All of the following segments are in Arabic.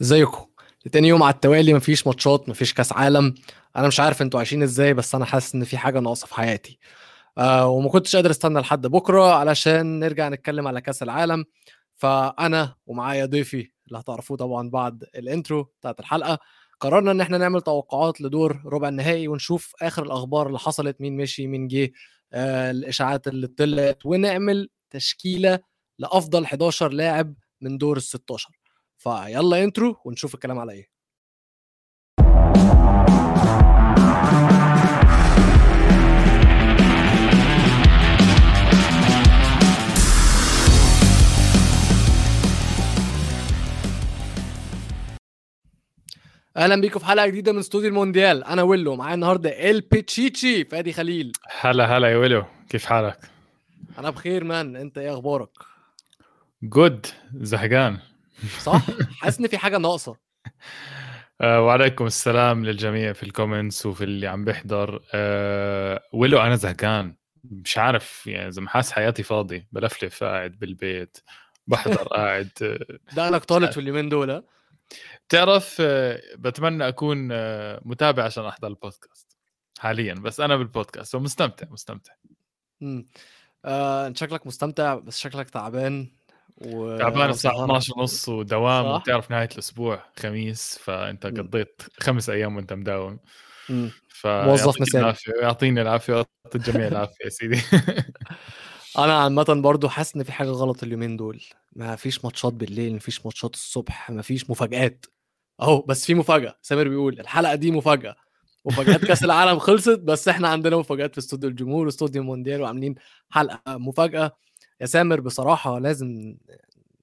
ازيكم؟ تاني يوم على التوالي مفيش ماتشات مفيش كاس عالم. أنا مش عارف أنتوا عايشين إزاي بس أنا حاسس ان في حاجة ناقصة في حياتي. آه وما كنتش قادر استنى لحد بكرة علشان نرجع نتكلم على كاس العالم. فأنا ومعايا ضيفي اللي هتعرفوه طبعا بعد الانترو بتاعت الحلقة قررنا إن إحنا نعمل توقعات لدور ربع النهائي ونشوف آخر الأخبار اللي حصلت مين مشي مين جه. آه الإشاعات اللي طلعت ونعمل تشكيلة لأفضل 11 لاعب من دور ال 16 فيلا intro ونشوف الكلام على إيه. أهلا بيكم في حلقة جديدة من استوديو المونديال. أنا ويلو معايا النهارده إل بيتشيتشي فادي خليل. هلا هلا يا ويلو. كيف حالك؟ أنا بخير man. أنت إيه أخبارك؟ good زهقان. صح؟ حاسس إن في حاجة ناقصة. آه وعليكم السلام للجميع في ال comments وفي اللي عم بيحضر. آه ويلو أنا زهقان. مش عارف يعني ما حاسس حياتي فاضي بلفلف قاعد بالبيت بحضر قاعد ده أنا طالت في اليومين دول ها؟ بتعرف آه بتمنى أكون آه متابع عشان أحضر البودكاست حاليا بس أنا بالبودكاست ومستمتع مستمتع. مم. آه شكلك مستمتع بس شكلك تعبان. و تعبان الساعة سهران. 12 ونص ودوام صح؟ وبتعرف نهاية الأسبوع خميس فأنت مم. قضيت خمس أيام وأنت مداوم. فيعطيك موظف. العافية يعطيني العافية ويعطي الجميع العافية يا سيدي أنا عامة برضو حاسس إن في حاجة غلط اليومين دول ما فيش ماتشات بالليل ما فيش ماتشات الصبح ما فيش مفاجآت أهو بس في مفاجأة سامر بيقول الحلقة دي مفاجأة مفاجآت كأس العالم خلصت بس إحنا عندنا مفاجآت في استوديو الجمهور واستوديو المونديال وعاملين حلقة مفاجأة يا سامر بصراحة لازم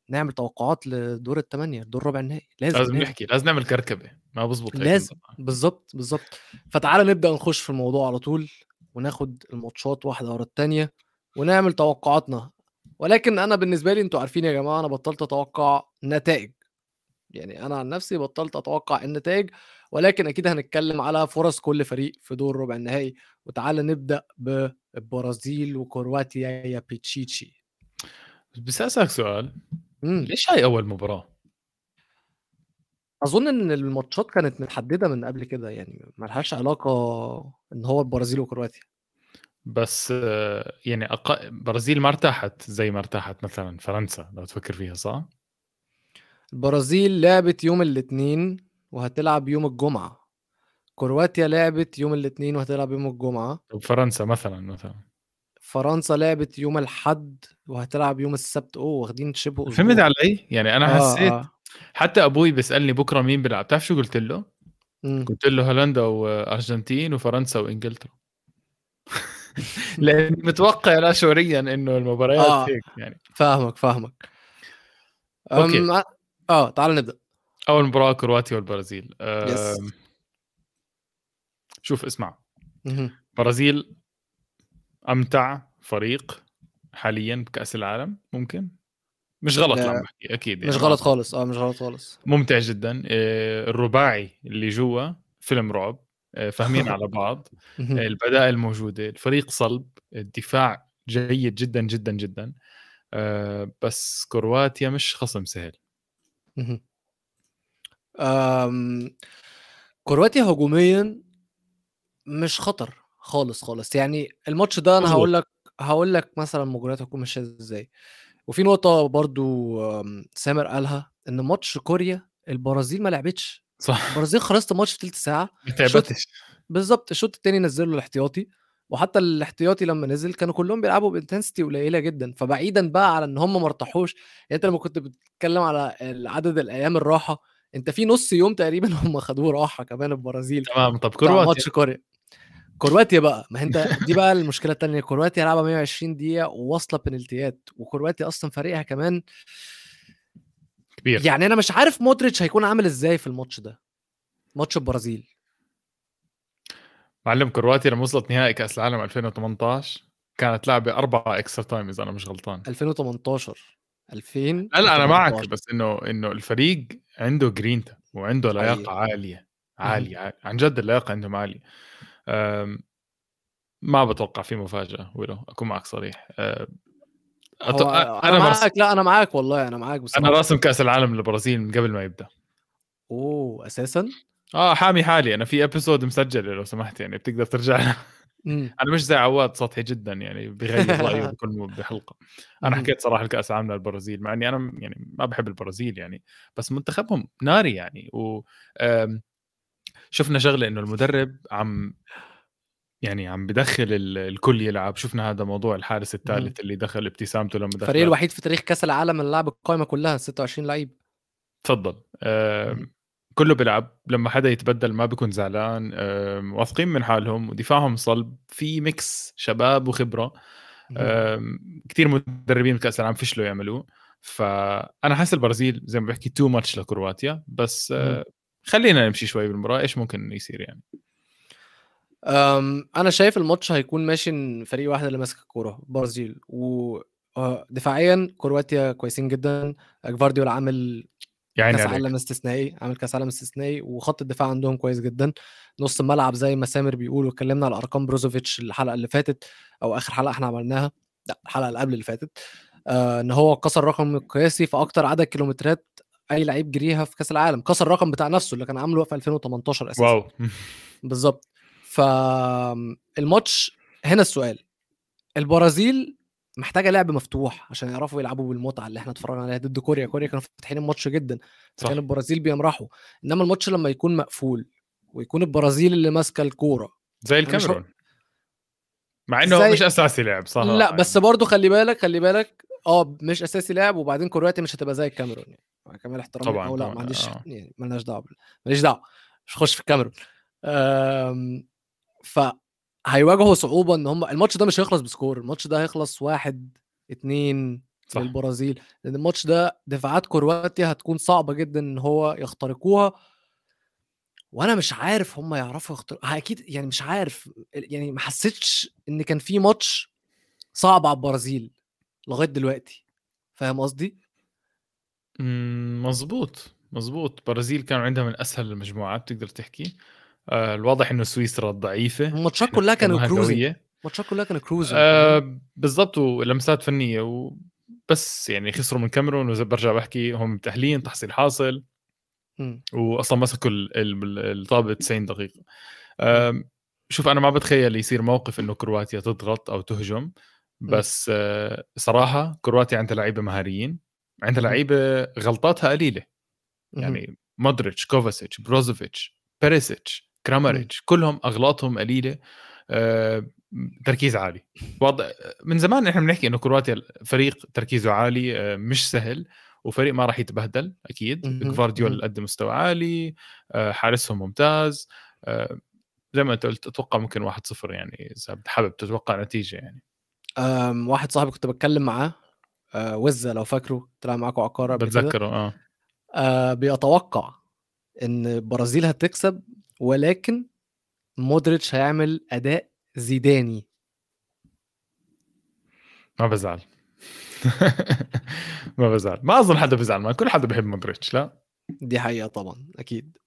نعمل توقعات لدور الثمانيه دور ربع النهائي لازم, لازم. نحكي لازم نعمل كركبة ما بزبط هيك لازم. بالظبط بالظبط فتعالى نبدأ نخش في الموضوع على طول وناخد الماتشات واحدة ورا الثانية ونعمل توقعاتنا ولكن أنا بالنسبة لي أنتوا عارفين يا جماعة أنا بطلت أتوقع نتائج يعني أنا عن نفسي بطلت أتوقع النتائج ولكن أكيد هنتكلم على فرص كل فريق في دور ربع النهائي وتعالى نبدأ بالبرازيل وكرواتيا يا بيتشيتشي بس أسألك سؤال مم. ليش هاي أول مباراة؟ أظن إن الماتشات كانت متحددة من قبل كده يعني ملهاش علاقة إن هو البرازيل وكرواتيا بس يعني أق... برازيل ما ارتاحت زي ما ارتاحت مثلا فرنسا لو تفكر فيها صح؟ البرازيل لعبت يوم الاثنين وهتلعب يوم الجمعة كرواتيا لعبت يوم الاثنين وهتلعب يوم الجمعة طب فرنسا مثلا مثلا فرنسا لعبت يوم الحد وهتلعب يوم السبت أوه واخدين شبه أسبوع فهمت علي؟ يعني أنا آه، حسيت آه. حتى أبوي بيسألني بكرة مين بيلعب بتعرف شو قلت له؟ مم. قلت له هولندا وأرجنتين وفرنسا وإنجلترا لأني متوقع لا شعوريا إنه المباريات آه. هيك يعني فاهمك فاهمك okay. أم، آه آه، تعال نبدأ أول مباراة كرواتيا والبرازيل yes. أم، شوف اسمع مهم. أمتع فريق حاليا بكأس العالم ممكن؟ مش غلط لا، اللي عم بحكي أكيد يعني مش غلط خالص آه مش غلط خالص. ممتع جدا. آه، الرباعي اللي جوا فيلم رعب آه، فاهمين على بعض. مهم. البدائل موجوده الفريق صلب. الدفاع جيد جدا جدا جدا. آه، بس كرواتيا مش خصم سهل. كرواتيا هجوميا مش خطر. خالص خالص. يعني الماتش ده أنا. هقول لك هقول لك مثلا مجريات هتكون ماشية إزاي. وفي نقطة برضو أم، سامر قالها إن ماتش كوريا البرازيل ما لعبتش. صح. البرازيل خلصت الماتش في ثلث ساعة. ما تعبتش. بالظبط الشوط الثاني نزل له الاحتياطي. وحتى الاحتياطي لما نزل كانوا كلهم بيلعبوا بإنتنسيتي قليلة جدا. فبعيدا بقى على إن هم ما ارتاحوش. يعني أنت لما كنت بتتكلم على عدد الأيام الراحة أنت في نص يوم تقريبا هم خدوه راحة كمان البرازيل تمام. طب كرواتيا ماتش كوريا. كرواتيا بقى. ما انت دي بقى المشكلة الثانية كرواتيا لعبة 120 دقيقة وواصلة بنالتيات وكرواتيا أصلا فريقها كمان كبير. يعني أنا مش عارف مودريتش هيكون عامل إزاي في الماتش ده ماتش البرازيل. معلم كرواتيا لما وصلت نهائي كأس العالم 2018 كانت لعبة اربعه extra time اذا أنا مش غلطان. 2018 2000 لا لا أنا معك بس إنه إنه الفريق عنده جرينتا وعنده لياقة. عالية عالية عالية. عن جد اللياقة عندهم عالية. ما بتوقع في مفاجأة ولو أكون معك صريح أه،. هو أنا أنا. معاك لا أنا معاك والله أنا معاك أنا بصراحه راسم كأس العالم للبرازيل من قبل ما يبدأ أوه أساسا آه حامي حالي أنا في ابيسود مسجله لو سمحت يعني بتقدر ترجع لها. أنا مش زي عواد سطحي جدا يعني بغير رأيه بكل بحلقة أنا. حكيت صراحة الكاس العالم للبرازيل مع إني أنا يعني ما بحب البرازيل يعني بس منتخبهم ناري يعني و شفنا شغلة إنه المدرب عم يعني عم بدخل ال- الكل يلعب. شفنا هذا موضوع الحارس الثالث اللي دخل ابتسامته لما دخل الفريق الوحيد في تاريخ كأس العالم اللي لعب القائمة كلها 26 لعيب. تفضل. مم. كله بيلعب. لما حدا يتبدل ما بيكون زعلان. آم، واثقين من حالهم ودفاعهم صلب. في mix شباب وخبرة. كثير مدربين بكاس العالم فشلوا يعملوه. فأنا حاسس البرازيل زي ما بحكي too much لكرواتيا. بس مم. خلينا نمشي شوي بالمباراة. إيش ممكن يصير يعني؟ أنا شايف الماتش هيكون ماشي إن فريق واحد اللي ماسك الكورة البرازيل ودفاعيا كرواتيا كويسين جدا. جفارديولا عامل يعني كأس عالم استثنائي عامل كأس عالم استثنائي وخط الدفاع عندهم كويس جدا. نص الملعب زي ما سامر بيقول واتكلمنا على أرقام بروزوفيتش الحلقة اللي فاتت أو آخر حلقة إحنا عملناها. لا الحلقة اللي قبل اللي فاتت. آه إن هو كسر رقم قياسي في أكتر عدد كيلومترات أي لعيب جريها في كأس العالم. كسر الرقم بتاع نفسه اللي كان عامله في 2018 أساسا. واو. بالظبط. فالماتش هنا السؤال. البرازيل محتاجة لعب مفتوح عشان يعرفوا يلعبوا بالمتعة اللي إحنا اتفرجنا عليها ضد كوريا. كوريا كانوا فاتحين الماتش جدا. صح. فكان البرازيل بيمرحوا. إنما الماتش لما يكون مقفول ويكون البرازيل اللي ماسكة الكورة. زي الكاميرون. مع إنه زي- مش أساسي لعب صح. لا بس برضه خلي بالك خلي بالك آه مش أساسي لاعب وبعدين كرواتيا مش هتبقى زي الكاميرون يعني. مع كامل احترامي طبعاً، أو لا ما عنديش آه. يعني مالناش دعوة ماليش دعوة مش هخش في الكاميرون. ف هيواجهوا صعوبة إن هم الماتش ده مش هيخلص بسكور الماتش ده هيخلص واحد اتنين صح. للبرازيل لأن الماتش ده دفاعات كرواتيا هتكون صعبة جدا إن هو يخترقوها. وأنا مش عارف هم يعرفوا يخترقوها أكيد يعني مش عارف يعني ما حسيتش إن كان في ماتش صعب على البرازيل. لغاية دلوقتي فاهم قصدي؟ مم، مزبوط مزبوط برازيل كانوا عندها من أسهل المجموعات تقدر تحكي. آه الواضح إنه سويسرا ضعيفة الماتشات كلها كانوا كروزنج قوية. الماتشات كلها كانوا كروزنج آه بالضبط ولمسات فنية و... بس يعني خسروا من كاميرون برجع بحكي هم متأهلين تحصيل حاصل. واصلا مسكوا ال- ال- الطابة 90 دقيقة. آم، شوف أنا ما بتخيل يصير موقف إنه كرواتيا تضغط أو تهجم. بس آه، صراحة كرواتيا عندها لعيبة مهاريين عندها. لعيبة غلطاتها قليلة. يعني مودريتش كوفاسيتش بروزوفيتش بيريسيتش كراماريتش كلهم أغلاطهم قليلة آه، تركيز عالي وضع من زمان إحنا بنحكي إنه كرواتيا فريق تركيزه عالي آه، مش سهل وفريق ما راح يتبهدل أكيد. جفارديول. قدم مستوى عالي آه، حارسهم ممتاز زي ما أنت قلت أتوقع ممكن 1-0 يعني إذا حابب تتوقع نتيجة يعني أم، واحد صاحبي كنت بتكلم معاه آه، وزة لو فاكره طلع معاكم كده. بتذكره آه. آه، بيتوقع إن البرازيل هتكسب ولكن مودريتش هيعمل أداء زيداني. ما بزعل. ما بزعل. ما أظن حدا بزعل ما كل حدا بيحب مودريتش لا. دي حقيقة طبعا أكيد.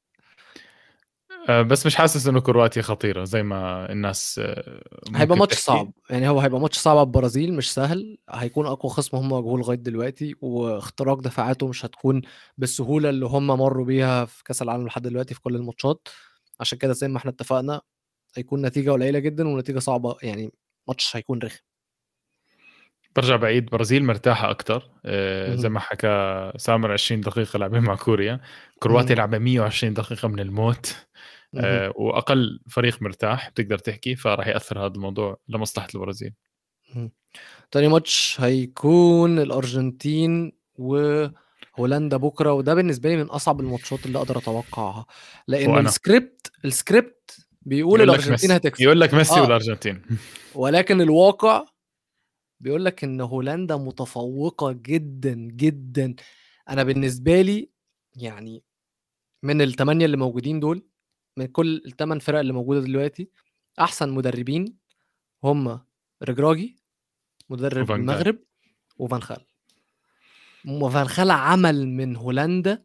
بس مش حاسس إنه كرواتيا خطيرة زي ما الناس آه، هيبقى ماتش. صعب يعني هو هيبقى ماتش صعب على البرازيل مش سهل هيكون أقوى خصم هم واجهوه لغاية دلوقتي واختراق دفاعاته مش هتكون بالسهولة اللي هم مروا بيها في كأس العالم لحد دلوقتي في كل الماتشات عشان كده زي ما إحنا اتفقنا هيكون نتيجة قليلة جدا ونتيجة صعبة يعني ماتش هيكون رخم برجع بعيد برازيل مرتاحة أكثر زي مهم. ما حكى سامر 20 دقيقة لعبين مع كوريا كرواتيا. لعبة 120 دقيقة من الموت. آه، وأقل فريق مرتاح بتقدر تحكي فراح يأثر هذا الموضوع لمصلحة البرازيل. تاني ماتش هيكون الأرجنتين وهولندا بكرة وده بالنسبة لي من أصعب الماتشات اللي أقدر أتوقعها لأن وأنا. ال script ال script بيقول الأرجنتين هتكسب. يقول لك ميسي آه. والأرجنتين. ولكن الواقع بيقول لك إن هولندا متفوقة جدا جدا. أنا بالنسبة لي يعني من الثمانيه اللي موجودين دول من كل الثمان فرق اللي موجودة دلوقتي أحسن مدربين هم رجراجي مدرب وفان جال. المغرب وفان خال وفان خال عمل من هولندا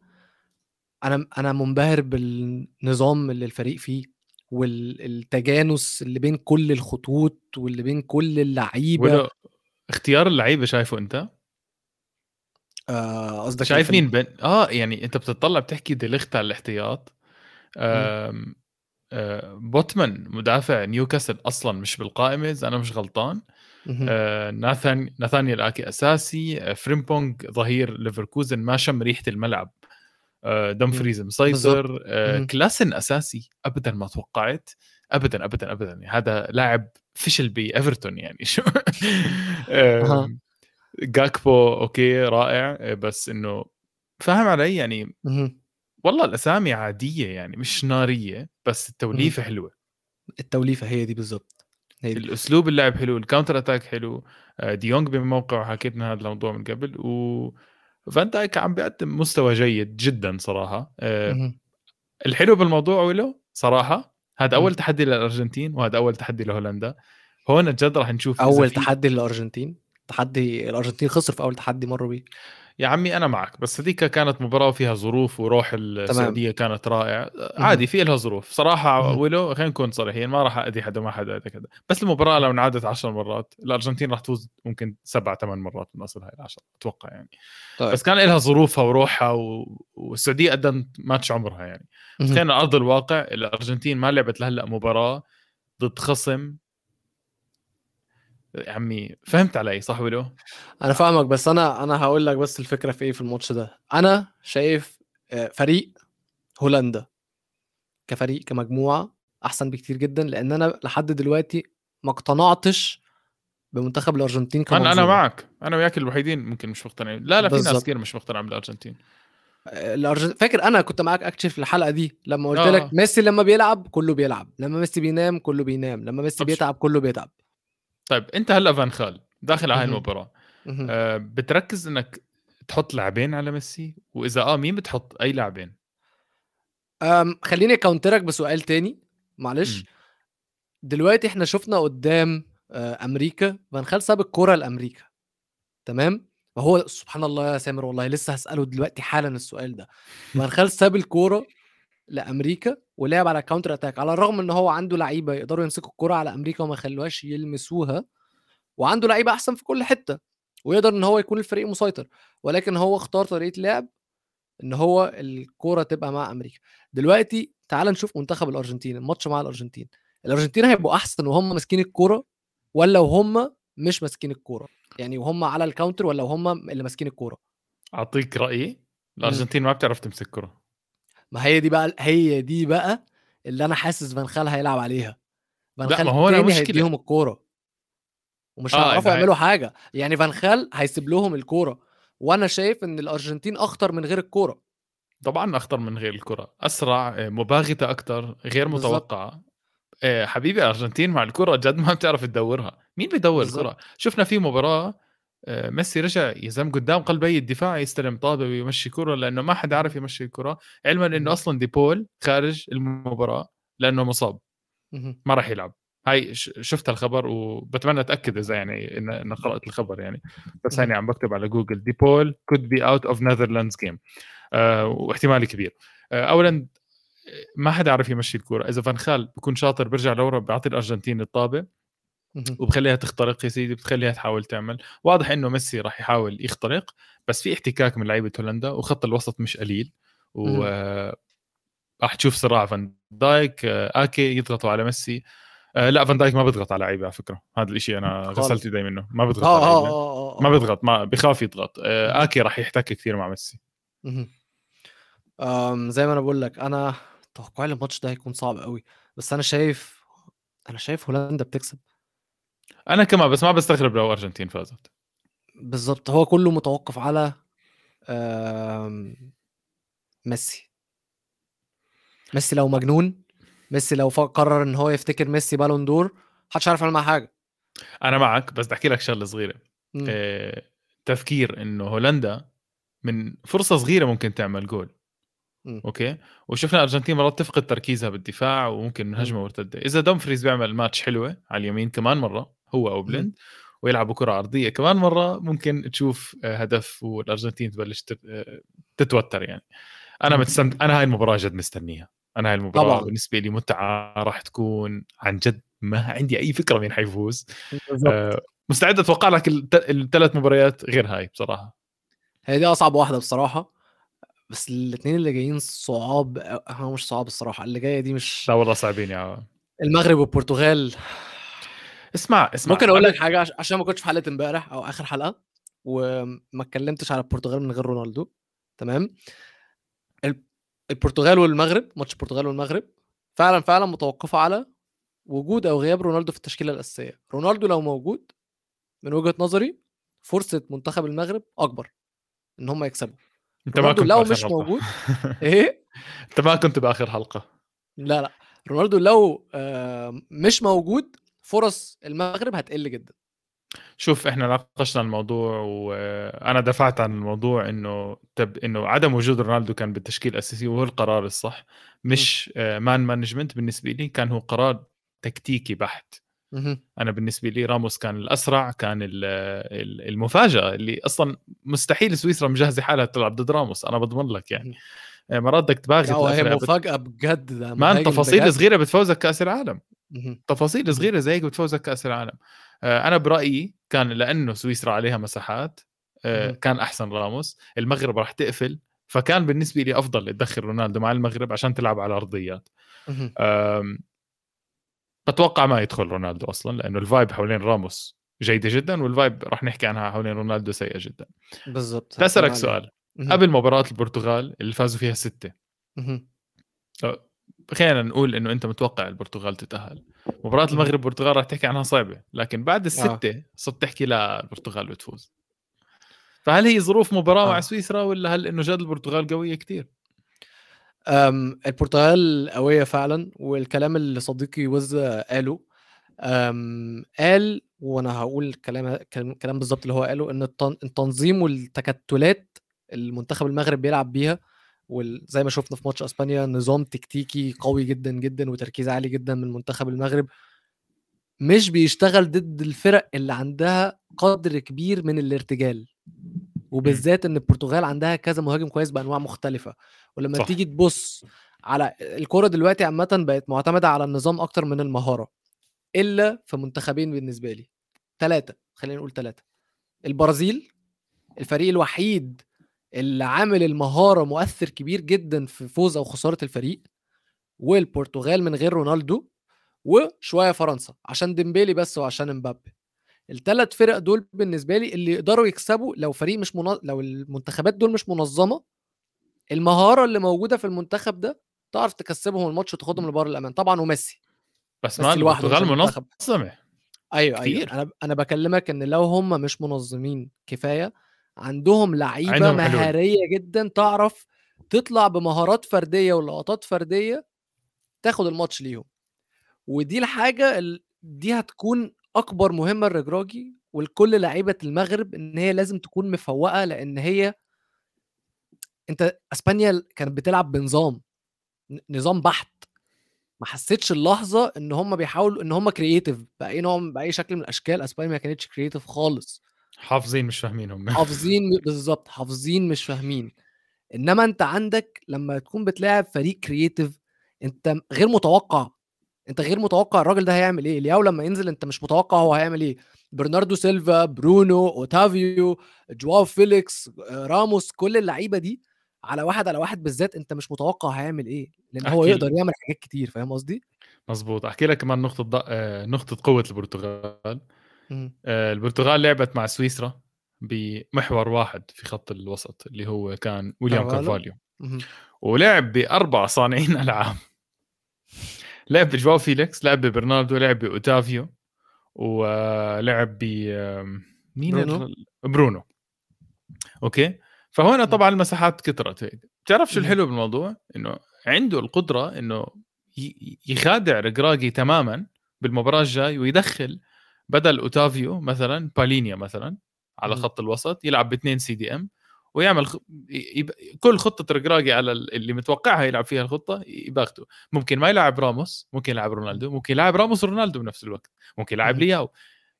أنا أنا منبهر بالنظام اللي الفريق فيه والتجانس اللي بين كل الخطوط واللي بين كل اللعيبة ولو اختيار اللعيبة شايفه أنت آه، قصدك شايف الفيلم. مين بن... آه يعني أنت بتطلع بتحكي دي ليخت على الاحتياط. آه بوتمان مدافع نيوكاسل أصلا مش بالقائمة إذا أنا مش غلطان. ناثان ناثانيال آكي أساسي. فريمبونج ظهير ليفركوزن ما شم ريحة الملعب. دمفريز مسيطر. كلاسن أساسي ابدا ما توقعت. ابدا ابدا ابدا. يعني هذا لاعب فشل بإيفرتون يعني. شو؟ جاكبو okay رائع. بس إنه فاهم علي يعني. والله الأسامي عادية يعني مش نارية بس التوليفة حلوة. التوليفة هي دي بالظبط الأسلوب اللعب حلو ال counter attack حلو آه، دي يونج بموقع حكيتنا هذا الموضوع من قبل و فان دايك عم بيقدم مستوى جيد جدا صراحة آه، مهم. الحلو بالموضوع ولو صراحة هذا مم. أول تحدي للأرجنتين وهذا أول تحدي لهولندا. هون جد راح نشوف أول تحدي للأرجنتين؟ تحدي الأرجنتين خسر في أول تحدي مروا بيه. يا عمي أنا معك بس هذيك كانت مباراة فيها ظروف وروح السعودية كانت رائع عادي في لها ظروف. صراحة. ولو خلينا نكون صريحين ما راح اذي حدا ما حدا كذا. بس المباراة لو انعادت 10 مرات الأرجنتين راح تفوز ممكن سبع ثمان مرات من أصل هاي العشرة أتوقع يعني. طيب. بس كان لها ظروفها وروحها و... والسعودية قدمت ماتش عمرها يعني. خلينا على أرض الواقع الأرجنتين ما لعبت لهلأ مباراة ضد خصم عمي فهمت علي صح ولو؟ أنا فاهمك بس أنا أنا هقول لك بس الفكرة في إيه في الماتش ده أنا شايف آه، فريق هولندا كفريق كمجموعة أحسن بكتير جدا لأن أنا لحد دلوقتي ما اقتنعتش بمنتخب الأرجنتين أنا أنا كمنظومة معك أنا وياك الوحيدين ممكن مش مقتنعين لا لا في ناس. كثير مش مقتنعين بالأرجنتين الأرجن... فاكر أنا كنت معاك اكشن في الحلقة دي لما قلت آه. لك ميسي لما بيلعب كله بيلعب لما ميسي بينام كله بينام لما ميسي بيتعب كله بيتعب طيب أنت هلأ فان خال داخل على هاي. المباراة. أه بتركز إنك تحط لاعبين على ميسي وإذا آه مين بتحط أي لاعبين أم خليني ا counter ك بسؤال تاني معلش. دلوقتي إحنا شفنا قدام آه، أمريكا فان خال ساب الكوره لأمريكا تمام وهو سبحان الله يا سامر والله لسه هسأله دلوقتي حالا السؤال ده فان خال ساب الكوره لأمريكا ولعب على counter attack على الرغم إن هو عنده لعيبة يقدروا يمسكوا الكوره على أمريكا وما يخلوهاش يلمسوها وعنده لعيبة أحسن في كل حتة ويقدر إن هو يكون الفريق مسيطر ولكن هو اختار طريقة لعب إن هو الكوره تبقى مع أمريكا. دلوقتي تعال نشوف منتخب الأرجنتين الماتش مع الأرجنتين. الأرجنتين هيبقوا أحسن وهم ماسكين الكوره ولا وهم مش ماسكين الكوره يعني وهم على ال counter ولا وهم اللي ماسكين الكوره أعطيك رأيي الأرجنتين ما بتعرف تمسك كرة. ما هي دي بقى هي دي بقى اللي أنا حاسس فان خال هيلعب عليها. فان خال ما هو مشكلة. هيديهم الكورة. ومش آه، هيعرفوا يعملوا حاجة. يعني فان خال هيسيب لهم الكورة. وأنا شايف إن الأرجنتين أخطر من غير الكورة. طبعا أخطر من غير الكره أسرع آه، مباغتة أكثر غير. متوقعة. آه، حبيبي الأرجنتين مع الكره جد ما بتعرف تدورها. مين بيدور. الكره شفنا في مباراة ميسي رجع يزم قدام قلبي الدفاع يستلم طابة ويمشي كرة لأنه ما حدا عارف يمشي الكرة علما. إنه أصلا ديبول خارج المباراة لأنه مصاب. ما راح يلعب. هاي شفت الخبر وبتمنى أتأكد إذا يعني ان قرأت الخبر يعني. بس هاني عم بكتب على جوجل دي بول be out of Netherlands game. آه واحتمال كبير. آه اولا ما حدا عارف يمشي الكوره إذا فان خال بيكون شاطر بيرجع لورا بيعطي الأرجنتين الطابة. وبخليها تخترق يا سيدي بتخليها تحاول تعمل. واضح إنه ميسي راح يحاول يخترق بس في احتكاك من لعيبة هولندا وخط الوسط مش قليل. و. آه، راح تشوف صراع فان دايك. آه، آكي يضغطوا على ميسي. آه، لا فان دايك ما بيضغط على لعيبة على فكرة. هذا الإشي أنا. غسلت ايدي منه. ما بيضغط على لعيبة. آه آه ما بيضغط ما بخاف يضغط. آه، آكي راح يحتك كثير مع ميسي. زي ما أنا بقول لك أنا توقعي الماتش ده هيكون صعب قوي بس أنا شايف أنا شايف هولندا بتكسب. أنا كمان بس ما بستغرب لو أرجنتين فازت. بالظبط هو كله متوقف على ميسي. ميسي لو مجنون ميسي لو قرر إن هو يفتكر ميسي Ballon d'Or محدش عارف يعمل معاه حاجة. أنا معك بس بدي أحكي لك شغلة صغيرة. آه، تفكير إنه هولندا من فرصة صغيرة ممكن تعمل جول. مم. okay؟ وشفنا الارجنتين مرات تفقد تركيزها بالدفاع وممكن من هجمة مرتدة. إذا دمفريز بيعمل ماتش حلوة على اليمين كمان مرة هو أو بليند ويلعبوا كرة أرضية كمان مرة ممكن تشوف آه، هدف والأرجنتين تبلش آه، تتوتر يعني. أنا مم. متسمت أنا هاي المباراة جد مستنيها. أنا هاي المباراة طبعاً. بالنسبة لي متعة راح تكون عن جد ما عندي أي فكرة مين حيفوز. آه، مستعد أتوقع لك الثلاث مباريات غير هاي بصراحة. هي دي أصعب واحدة بصراحة. بس الاثنين اللي جايين صعاب هو مش صعاب الصراحة اللي جاية دي مش لا والله صعبين يا المغرب والبرتغال. اسمع اسمع. ممكن أقول لك حاجة عش- عشان ما كنتش في حلقة امبارح أو آخر حلقة وما اتكلمتش على البرتغال من غير رونالدو تمام؟ ال- البرتغال والمغرب ماتش البرتغال والمغرب فعلا فعلا متوقفة على وجود أو غياب رونالدو في التشكيلة الأساسية. رونالدو لو موجود من وجهة نظري فرصة منتخب المغرب أكبر إن هم يكسبوا. أنت ما كنت لو مش حلقة. موجود إيه؟ أنت ما كنت بآخر حلقة. لا لا. رونالدو لو آه، مش موجود فرص المغرب هتقل جدا شوف إحنا ناقشنا الموضوع وأنا دافعت عن الموضوع إنه تب إنه عدم وجود رونالدو كان بالتشكيل الأساسي وهو القرار الصح مش آه، man management بالنسبة لي كان هو قرار تكتيكي بحت. أنا بالنسبة لي راموس كان الأسرع كان ال- ال- المفاجأة اللي أصلا مستحيل سويسرا مجهزة حالها تلعب ضد راموس أنا بضمن لك يعني آه، مرات بدك الأفريقيا، بت- مفاجأة بجد مهاجم تفاصيل. صغيرة بتفوزك كأس العالم. تفاصيل صغيرة زي هيك بتفوزك كأس العالم. آه، أنا برأيي كان لأنه سويسرا عليها مساحات آه،. كان أحسن راموس. المغرب راح تقفل فكان بالنسبة لي أفضل تدخل رونالدو مع المغرب عشان تلعب على أرضيات. مهم. آم، بتوقع ما يدخل رونالدو أصلا لأنه ال vibe حوالين راموس جيدة جدا وال vibe راح نحكي عنها حوالين رونالدو سيئة جدا. بالظبط بدي أسألك سؤال. قبل مباراة البرتغال اللي فازوا فيها ستة. خلينا نقول إنه أنت متوقع البرتغال تتأهل مباراة. المغرب والبرتغال راح تحكي عنها صعبة لكن بعد الستة صرت تحكي لا البرتغال بتفوز فهل هي ظروف مباراة آه. مع سويسرا ولا هل إنه جد البرتغال قوية كتير أم البرتغال قوية فعلا والكلام اللي صديقي وز قاله أم قال وأنا هقول كلام كلام بالظبط اللي هو قاله إن التن- التنظيم والتكتلات المنتخب المغرب بيلعب بيها وزي ما شفنا في ماتش أسبانيا نظام تكتيكي قوي جدا جدا وتركيز عالي جدا من منتخب المغرب. مش بيشتغل ضد الفرق اللي عندها قدر كبير من الارتجال. وبالذات إن البرتغال عندها كذا مهاجم كويس بأنواع مختلفة. ولما صح. تيجي تبص على الكوره دلوقتي عامة بقت معتمدة على النظام أكتر من المهارة. إلا في منتخبين بالنسبة لي. ثلاثة خلينا نقول ثلاثة البرازيل الفريق الوحيد اللي عامل المهارة مؤثر كبير جدا في فوز أو خسارة الفريق والبرتغال من غير رونالدو وشوية فرنسا عشان ديمبيلي بس وعشان امبابي الثلاث فرق دول بالنسبة لي اللي يقدروا يكسبوا لو فريق مش منظ... لو المنتخبات دول مش منظمة المهارة اللي موجودة في المنتخب ده تعرف تكسبهم الماتش وتاخدهم لبار الأمان. طبعا وميسي. بس, بس ما البرتغال. منظمه أيوه كتير. أيوه أنا أنا بكلمك إن لو هم مش منظمين كفاية عندهم لعيبة عندهم حلول. مهارية جدا تعرف تطلع بمهارات فردية ولقطات فردية تاخد الماتش ليهم. ودي الحاجة ال... دي هتكون أكبر مهمة لرجراجي ولكل لعيبة المغرب إن هي لازم تكون مفوقة لأن هي أنت إسبانيا كانت بتلعب بنظام نظام بحت. ما حسيتش اللحظة إن هم بيحاولوا إن هم creative بأي نوع بأي شكل من الأشكال إسبانيا ما كانتش creative خالص. حافظين مش فاهمين هم حافظين بالظبط حافظين مش فاهمين. إنما أنت عندك لما تكون بتلاعب فريق creative أنت غير متوقع. أنت غير متوقع الراجل ده هيعمل إيه. لياو لما ينزل أنت مش متوقع هو هيعمل إيه. برناردو سيلفا برونو أوتافيو جواو فيليكس آه، راموس كل اللعيبة دي على واحد على واحد بالذات أنت مش متوقع هيعمل إيه. لأن هو يقدر يعمل حاجات كتير فاهم قصدي؟ مزبوط أحكي لك كمان نقطة ض... آه، نقطة قوة البرتغال. آه، البرتغال لعبت مع سويسرا بمحور واحد في خط الوسط اللي هو كان ويليام؟ كارفاليو. ولعب بأربع صانعين ألعاب لعب بجواو فيليكس لعب ببرناردو لعب بأوتافيو ولعب ب مين برونو؟ برونو okay فهنا مم. طبعا المساحات كثرت هيك بتعرف شو. الحلو بالموضوع إنه عنده القدرة إنه يخادع ركراكي تماما بالمباراة الجاي ويدخل بدل أوتافيو مثلا بالينيا مثلا على. خط الوسط يلعب باثنين CDM ويعمل خ... يب... كل خطة ركراكي على ال- اللي متوقعها يلعب فيها الخطة يباغته ممكن ما يلعب راموس ممكن يلعب رونالدو ممكن يلعب راموس ورونالدو بنفس الوقت ممكن يلعب. لياو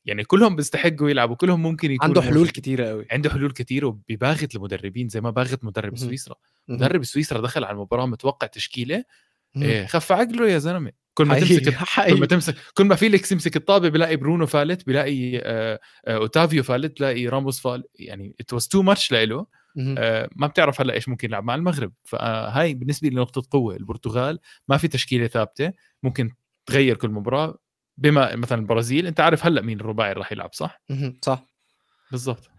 يعني كلهم بيستحقوا يلعبوا كلهم ممكن يكونوا عنده حلول. كتيرة قوي عنده حلول كتير وبيباغت المدربين زي ما باغت مدرب. سويسرا مدرب سويسرا دخل على المباراة متوقع تشكيلة إيه خف عقله يا زلمة. كل ما حقيقي تمسك كل ما تمسك كل ما فيليكس يمسك الطابة بيلاقي برونو فالت بيلاقي آه، آه، اوتافيو فالت بيلاقي راموس فال يعني it was too much لإله. آه، ما بتعرف هلأ إيش ممكن يلعب مع المغرب. فهاي بالنسبة لي نقطة قوة. البرتغال ما في تشكيلة ثابتة. ممكن تغير كل مباراة. بما مثلا البرازيل أنت عارف هلأ مين الرباعي اللي راح يلعب صح. صح. بالضبط.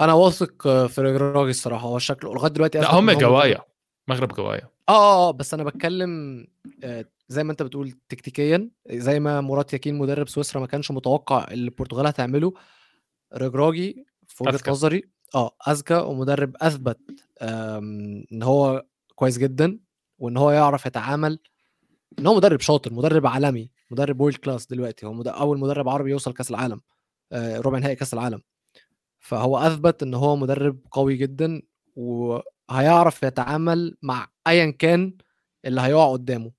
أنا واثق في رجراجي الصراحة. هو شكله لغاية دلوقتي لا هم قوايا مغرب قوايا آه آه آه بس أنا بتكلم آه، زي ما أنت بتقول تكتيكيا زي ما مراد ياكين مدرب سويسرا ما كانش متوقع اللي البرتغال هتعمله رجراجي في وجهة. نظري آه أذكى ومدرب أثبت إن هو كويس جدا وإن هو يعرف يتعامل إن هو مدرب شاطر مدرب عالمي مدرب world class دلوقتي هو مد- أول مدرب عربي يوصل كأس العالم آه، ربع نهائي كأس العالم فهو أثبت إن هو مدرب قوي جدا وهيعرف يتعامل مع ايا كان اللي هيقع قدامه.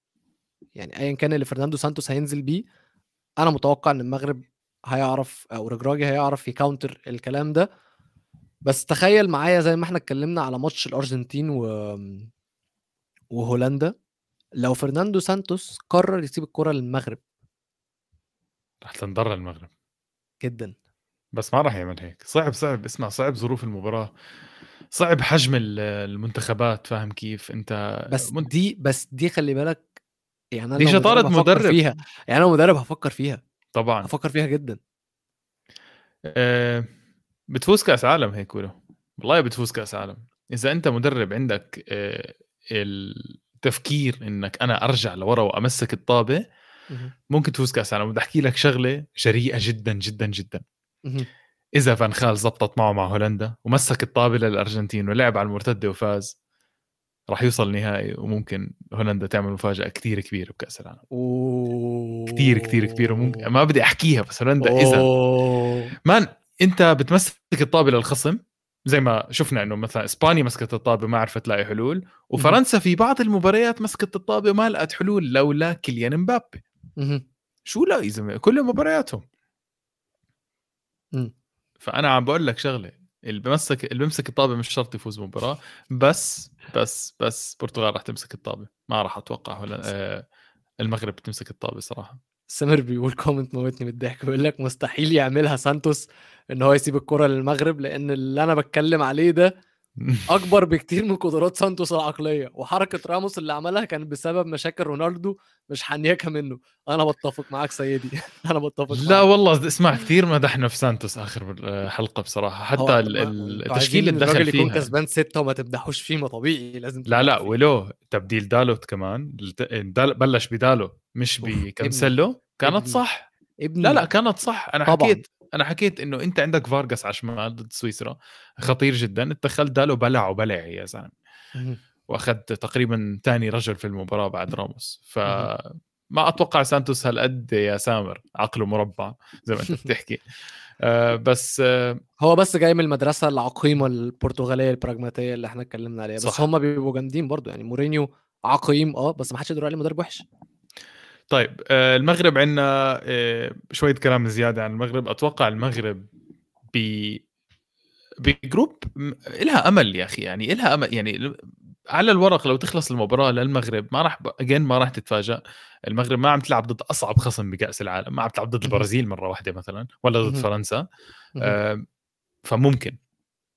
يعني ايا كان اللي فرناندو سانتوس هينزل بيه أنا متوقع إن المغرب هيعرف أو رجراجي هيعرف ي counter الكلام ده. بس تخيل معايا زي ما إحنا اتكلمنا على ماتش الأرجنتين و... وهولندا لو فرناندو سانتوس قرر يسيب الكرة للمغرب. رح تنضر المغرب جدا. بس ما راح يعمل هيك. صعب صعب. اسمع صعب ظروف المباراة. صعب حجم ال- المنتخبات فاهم كيف؟ انت بس منت- دي بس دي خلي بالك يعني أنا دي هفكر مدرب. فيها يعني أنا مدرب هفكر فيها. طبعا. هفكر فيها جدا. آه، بتفوز كأس عالم هيك ولو والله بتفوز كأس عالم. إذا أنت مدرب عندك آه، التفكير إنك أنا أرجع لورا وأمسك الطابة. ممكن تفوز كأس عالم. بدي أحكي لك شغلة جريئة جدا جدا جدا. إذا فان خال زبطت معه مع هولندا ومسك الطابة للأرجنتين ولعب على المرتدة وفاز راح يوصل نهائي وممكن هولندا تعمل مفاجأة كتير كبيرة بكأس العالم كتير كتير كبيرة وممكن ما بدي أحكيها بس هولندا اذا. مان أنت بتمسك الطابة للخصم زي ما شفنا إنه مثلا إسبانيا مسكت الطابة ما عرفت تلاقي حلول وفرنسا في بعض المباريات مسكت الطابة وما لقت حلول لولا كيليان مبابي. شو لا يا زلمه كل مبارياتهم. فأنا عم بقول لك شغلة اللي بمسك اللي بيمسك الطابة مش شرط يفوز مباراه بس بس بس البرتغال راح تمسك الطابة. ما راح أتوقع ولا آه المغرب تمسك الطابة صراحة. سمير بيقول كومنت موتني من الضحك بيقول لك مستحيل يعملها سانتوس إن هو يسيب الكرة للمغرب لأن اللي أنا بتكلم عليه ده أكبر بكتير من قدرات سانتوس العقلية وحركة راموس اللي عملها كانت بسبب مشاكل رونالدو مش حنيكه منه أنا بتفق معاك سيدي أنا بتفق لا. والله اسمع كثير مدحنا في سانتوس آخر حلقة بصراحة حتى التشكيل اللي الراجل دخل يكون فيها كسبان ستة وما تمدحوش فيه ما طبيعي لازم لا لا. ولو تبديل دالوت كمان بلش بدالو مش بكنسلو كانت. صح ابني لا لا كانت صح أنا طبعاً. حكيت أنا حكيت إنه أنت عندك فارغاس على الشمال ضد سويسرا خطير جدا اتدخلت دالو بلع وبلع يا زلمة. وأخذت تقريبا ثاني رجل في المباراة بعد راموس ف. ما أتوقع سانتوس هالقد يا سامر عقله مربع زي ما أنت بتحكي آه بس آه هو بس جاي من المدرسة العقيمة البرتغالية البراجماتيه اللي إحنا اتكلمنا عليها بس. هم بيبقوا جامدين برضو يعني مورينيو عقيم آه بس ما حدش يقدر عليه مدرب وحش طيب آه المغرب عندنا آه شوية كلام زيادة عن المغرب. أتوقع المغرب ب بجروب إلها أمل يا أخي يعني إلها أمل يعني على الورق لو تخلص المباراة للمغرب ما راح اجين ما راح تتفاجئ المغرب ما عم تلعب ضد أصعب خصم بكأس العالم ما عم تلعب ضد. البرازيل مرة واحدة مثلا ولا ضد. فرنسا. آه فممكن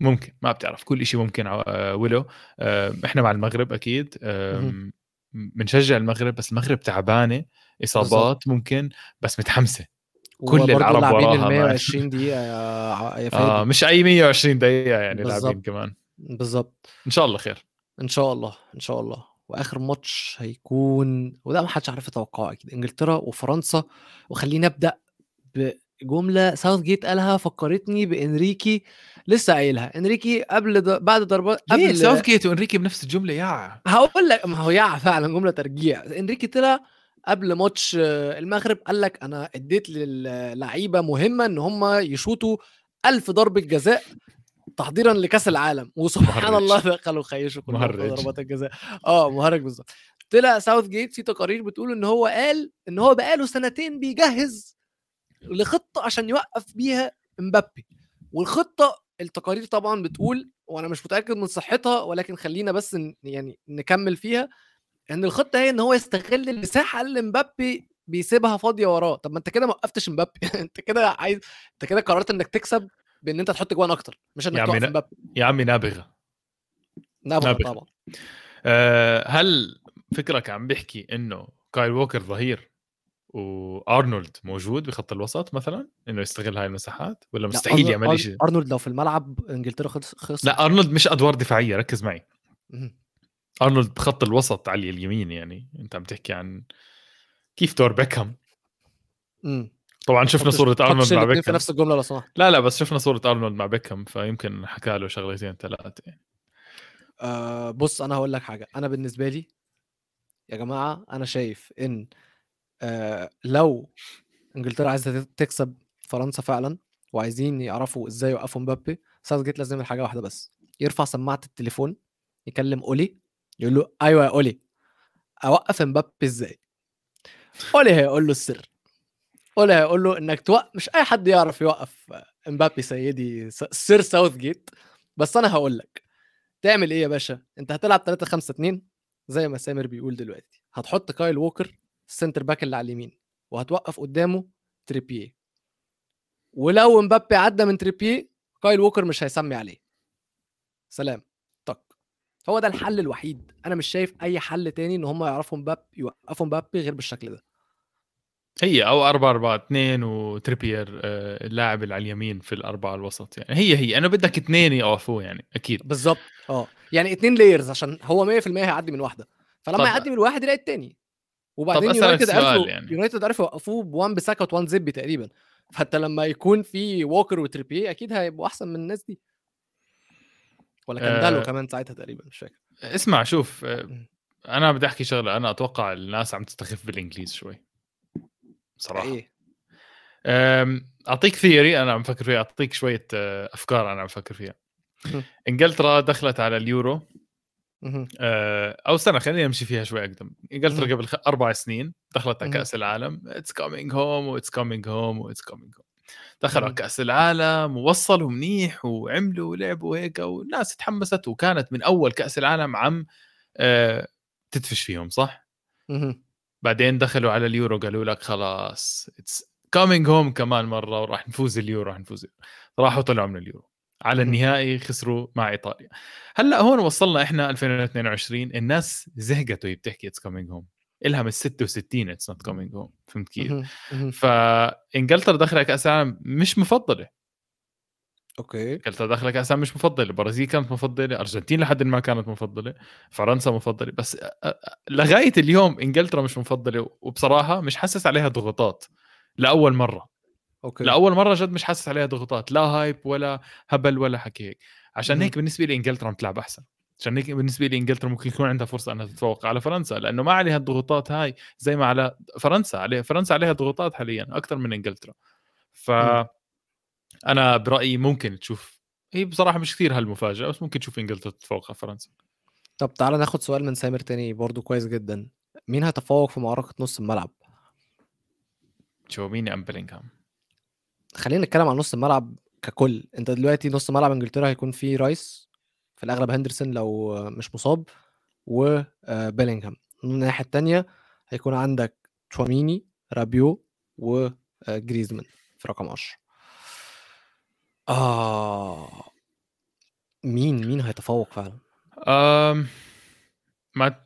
ممكن ما بتعرف كل شيء ممكن ولو إحنا مع المغرب أكيد. بنشجع المغرب بس المغرب تعبانة. إصابات ممكن بس متحمسة. كل العرب وراها ال ما- 120 دقيقة يا يا آه مش أي 120 دقيقة يعني. لاعبين كمان. بالظبط إن شاء الله خير. إن شاء الله إن شاء الله. وآخر ماتش هيكون وده ما حدش عارف يتوقعه أكيد إنجلترا وفرنسا. وخليني أبدأ بجملة ساوث جيت قالها فكرتني بإنريكي لسه قايلها. إنريكي قبل د... بعد ضربات قبل ساوث جيت وإنريكي بنفس الجملة؟ يا هقول لك ما هو يا فعلا جملة ترجيع. إنريكي طلع قبل ماتش آه، المغرب قال لك أنا اديت للعيبة مهمة إن هم يشوطوا ألف ضربة جزاء تحضيرا لكأس العالم وسبحان. الله دخلوا خيشوا مهرج. ضربات الجزاء آه مهرج بالظبط طلع ساوث جيت في تقارير بتقول إن هو قال إن هو بقاله سنتين بيجهز لخطة عشان يوقف بيها إمبابي والخطة التقارير طبعا بتقول وأنا مش متأكد من صحتها ولكن خلينا بس يعني نكمل فيها إن الخطة هي إن هو يستغل المساحة اللي امبابي بيسيبها فاضية وراه. طب ما أنت كده ما وقفتش امبابي أنت كده عايز أنت كده قررت إنك تكسب بإن أنت تحط جوان أكتر مش إنك توقف مبابي. يا عمي نابغة. نابغة نابغة. طبعا. أه هل فكرك عم بيحكي إنه كايل ووكر ظهير وأرنولد موجود بخط الوسط مثلا؟ إنه يستغل هاي المساحات؟ ولا لا، مستحيل يعمل شيء أرنولد لو في الملعب إنجلترا خلص خلص. لا أرنولد مش أدوار دفاعية ركز معي. أرنولد بخط الوسط على اليمين يعني أنت عم تحكي عن كيف دور بيكهام. طبعا شفنا صورة أرنولد مع الاتنين في بيكهام نفس الجملة لو سمحت لا لا بس شفنا صورة أرنولد مع بيكهام فيمكن حكى له شغلتين ثلاثة يعني. آه بص أنا هقول لك حاجة أنا بالنسبة لي يا جماعة أنا شايف إن آه لو إنجلترا عايزة تكسب فرنسا فعلا وعايزين يعرفوا إزاي يوقفوا مبابي ساوث جيت لازم يعمل حاجة واحدة بس يرفع سماعة التليفون يكلم أولي يقول له أيوه يا أولي أوقف مبابي إزاي؟ أولي هيقول له السر. أولي هيقول له إنك توقف مش أي حد يعرف يوقف مبابي سيدي Sir ساوث جيت بس أنا هقول لك تعمل إيه يا باشا؟ أنت هتلعب 3 5 2 زي ما سامر بيقول دلوقتي. هتحط كايل ووكر ال centre back اللي على اليمين وهتوقف قدامه تريبيه ولو مبابي عدى من تريبيه كايل ووكر مش هيسمي عليه. سلام. هو ده الحل الوحيد. أنا مش شايف أي حل تاني إن هم يعرفوا مبابي يوقفوا مبابي غير بالشكل ده. هي أو 4 4 2 وتريبيه آه، اللاعب اللي على اليمين في الأربعة الوسط يعني. هي هي. أنا بدك اثنين يوقفوه يعني أكيد. بالظبط آه. يعني اتنين layers عشان هو 100% هيعدي من واحدة. فلما طب- يعدي من واحد يلاقي التاني. وبعدين يونايتد عرفوا يعني. يونايتد عرفوا يوقفوه بوان بساكا وتوانزيبي تقريبا. فأنت لما يكون في ووكر وتريبيه أكيد هيبقوا أحسن من الناس دي. ولا كان دالو آه، كمان ساعتها تقريبا مش فاكر اسمع شوف آه،. أنا بدي أحكي شغلة أنا أتوقع الناس عم تستخف بالإنجليز شوي صراحة أم، أعطيك theory أنا عم بفكر فيها أعطيك شوية آه، أفكار أنا عم بفكر فيها. إنجلترا دخلت على اليورو. آه، أو استنى خلينا نمشي فيها شوي أقدم إنجلترا. قبل. أربع سنين دخلت على. كأس العالم it's coming home و it's coming home و it's coming home دخلوا على. كأس العالم ووصلوا منيح وعملوا ولعبوا هيك والناس تحمست وكانت من أول كأس العالم عم آه، تدفش فيهم صح. بعدين دخلوا على اليورو قالوا لك خلاص it's coming home كمان مرة وراح نفوز اليورو راح نفوز. راحوا طلعوا من اليورو على. النهائي خسروا مع إيطاليا هلأ هون وصلنا إحنا 2022 الناس زهقت وهي بتحكي it's coming home إلها من 66 it's not coming home فهمت كيف؟ فإنجلترا داخله كأس العالم مش مفضلة. okay. إنجلترا داخله كأس العالم مش مفضلة البرازيل كانت مفضلة أرجنتين لحد ما كانت مفضلة فرنسا مفضلة بس لغاية اليوم إنجلترا مش مفضلة وبصراحة مش حاسس عليها ضغوطات لأول مرة. okay. لأول مرة جد مش حاسس عليها ضغوطات لا hype ولا هبل ولا حكي هيك. عشان. هيك بالنسبة لي إنجلترا عم تلعب أحسن. عشان هيك بالنسبة لي إنجلترا ممكن يكون عندها فرصة إنها تتفوق على فرنسا لأنه ما عليها الضغوطات هاي زي ما على فرنسا عليها فرنسا عليها ضغوطات حاليا أكثر من إنجلترا. ف. أنا برأيي ممكن تشوف هي بصراحة مش كثير هالمفاجأة بس ممكن تشوف إنجلترا تتفوق على فرنسا. طب تعالى ناخد سؤال من سامر تاني برضو كويس جدا. مين هيتفوق في معركه نص الملعب؟ شو مين أم بيلينغهام. خلينا نتكلم عن نص الملعب ككل. أنت دلوقتي نص ملعب إنجلترا هيكون فيه رايس؟ في الأغلب هندرسون لو مش مصاب وبيلينغهام الناحية الثانية هيكون عندك تشواميني رابيو وجريزمان في رقم 10 آه. مين مين هيتفوق فعلا؟ أم... ما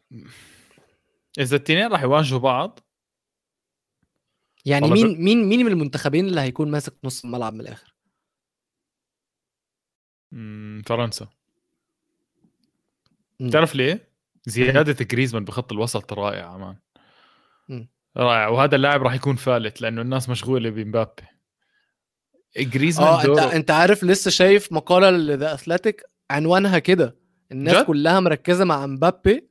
إذا التنين راح يواجهوا بعض يعني مين مين مين من المنتخبين اللي هيكون ماسك نص الملعب من الآخر؟ فرنسا. مم. تعرف ليه؟ زيادة جريزمان بخط الوسط رائعة مان. رائع. وهذا اللاعب راح يكون فالت لأنه الناس مشغولة بمبابي. جريزمان آه أنت أنت عارف لسه شايف مقالة لذا أثليتيك؟ عنوانها كده. الناس جد؟ كلها مركزة مع مبابي.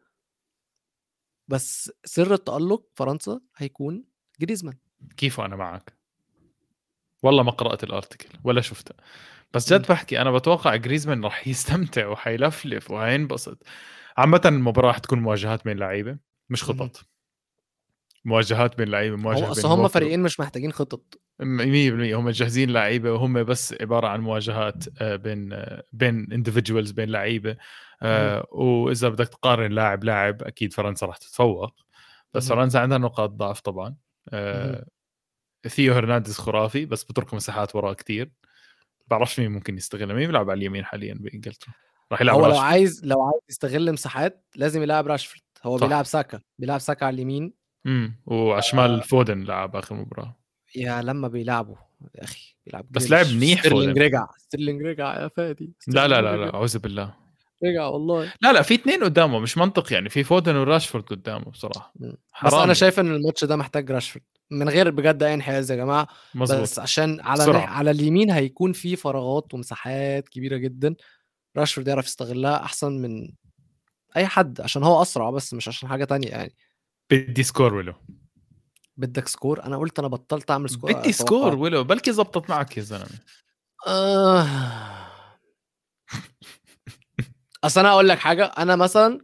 بس سر التألق فرنسا هيكون جريزمان. كيف أنا معك؟ والله ما قرأت الارتكل ولا شفته. بس جد. بحكي أنا بتوقع جريزمان راح يستمتع وحيلفلف وحينبسط. عامة المباراة راح تكون مواجهات بين لعيبة مش. خطط. مواجهات بين لعيبة مواجهة أصل هم فريقين مش محتاجين خطط. 100% هم جاهزين لعيبة وهم بس عبارة عن مواجهات آه، بين آه، بين individuals بين لعيبة. آه، وإذا بدك تقارن لاعب لاعب أكيد فرنسا راح تتفوق. بس. فرنسا عندها نقاط ضعف طبعا. ثيو هرنانديز خرافي بس بترك مساحات وراه كتير. بعرفش مين ممكن يستغلها مين بيلعب على اليمين حاليا بانجلترا راح يلعب هو لو. عايز لو عايز يستغل مساحات لازم يلعب راشفورد هو صح. بيلعب ساكا بيلعب ساكا على اليمين امم وعلى الشمال فودن لعب آخر مباراة يا لما بيلعبوا يا أخي بيلعب بس. لعب منيح ستيرلينج فودن. رجع ستيرلينج رجع يا فادي لا لا ستيرلينج لا لا. أعوذ بالله رجع والله. لا لا في اثنين قدامه مش منطق يعني في فودن وراشفورد قدامه بصراحة. مم. بس حرام. أنا شايف إن الماتش ده محتاج راشفورد. من غير بجد أي انحياز يا جماعة مظبوط. بس عشان على بسرعة. على اليمين هيكون في فراغات ومساحات كبيرة جدا. راشفورد يعرف يستغلها أحسن من أي حد عشان هو أسرع بس مش عشان حاجة تانية يعني. بدي score ولو بدك score؟ أنا قلت أنا بطلت أعمل score بدي score أتوقع. ولو بلكي زبطت معك يا زلمة. آه. أصل أنا أقول لك حاجة أنا مثلا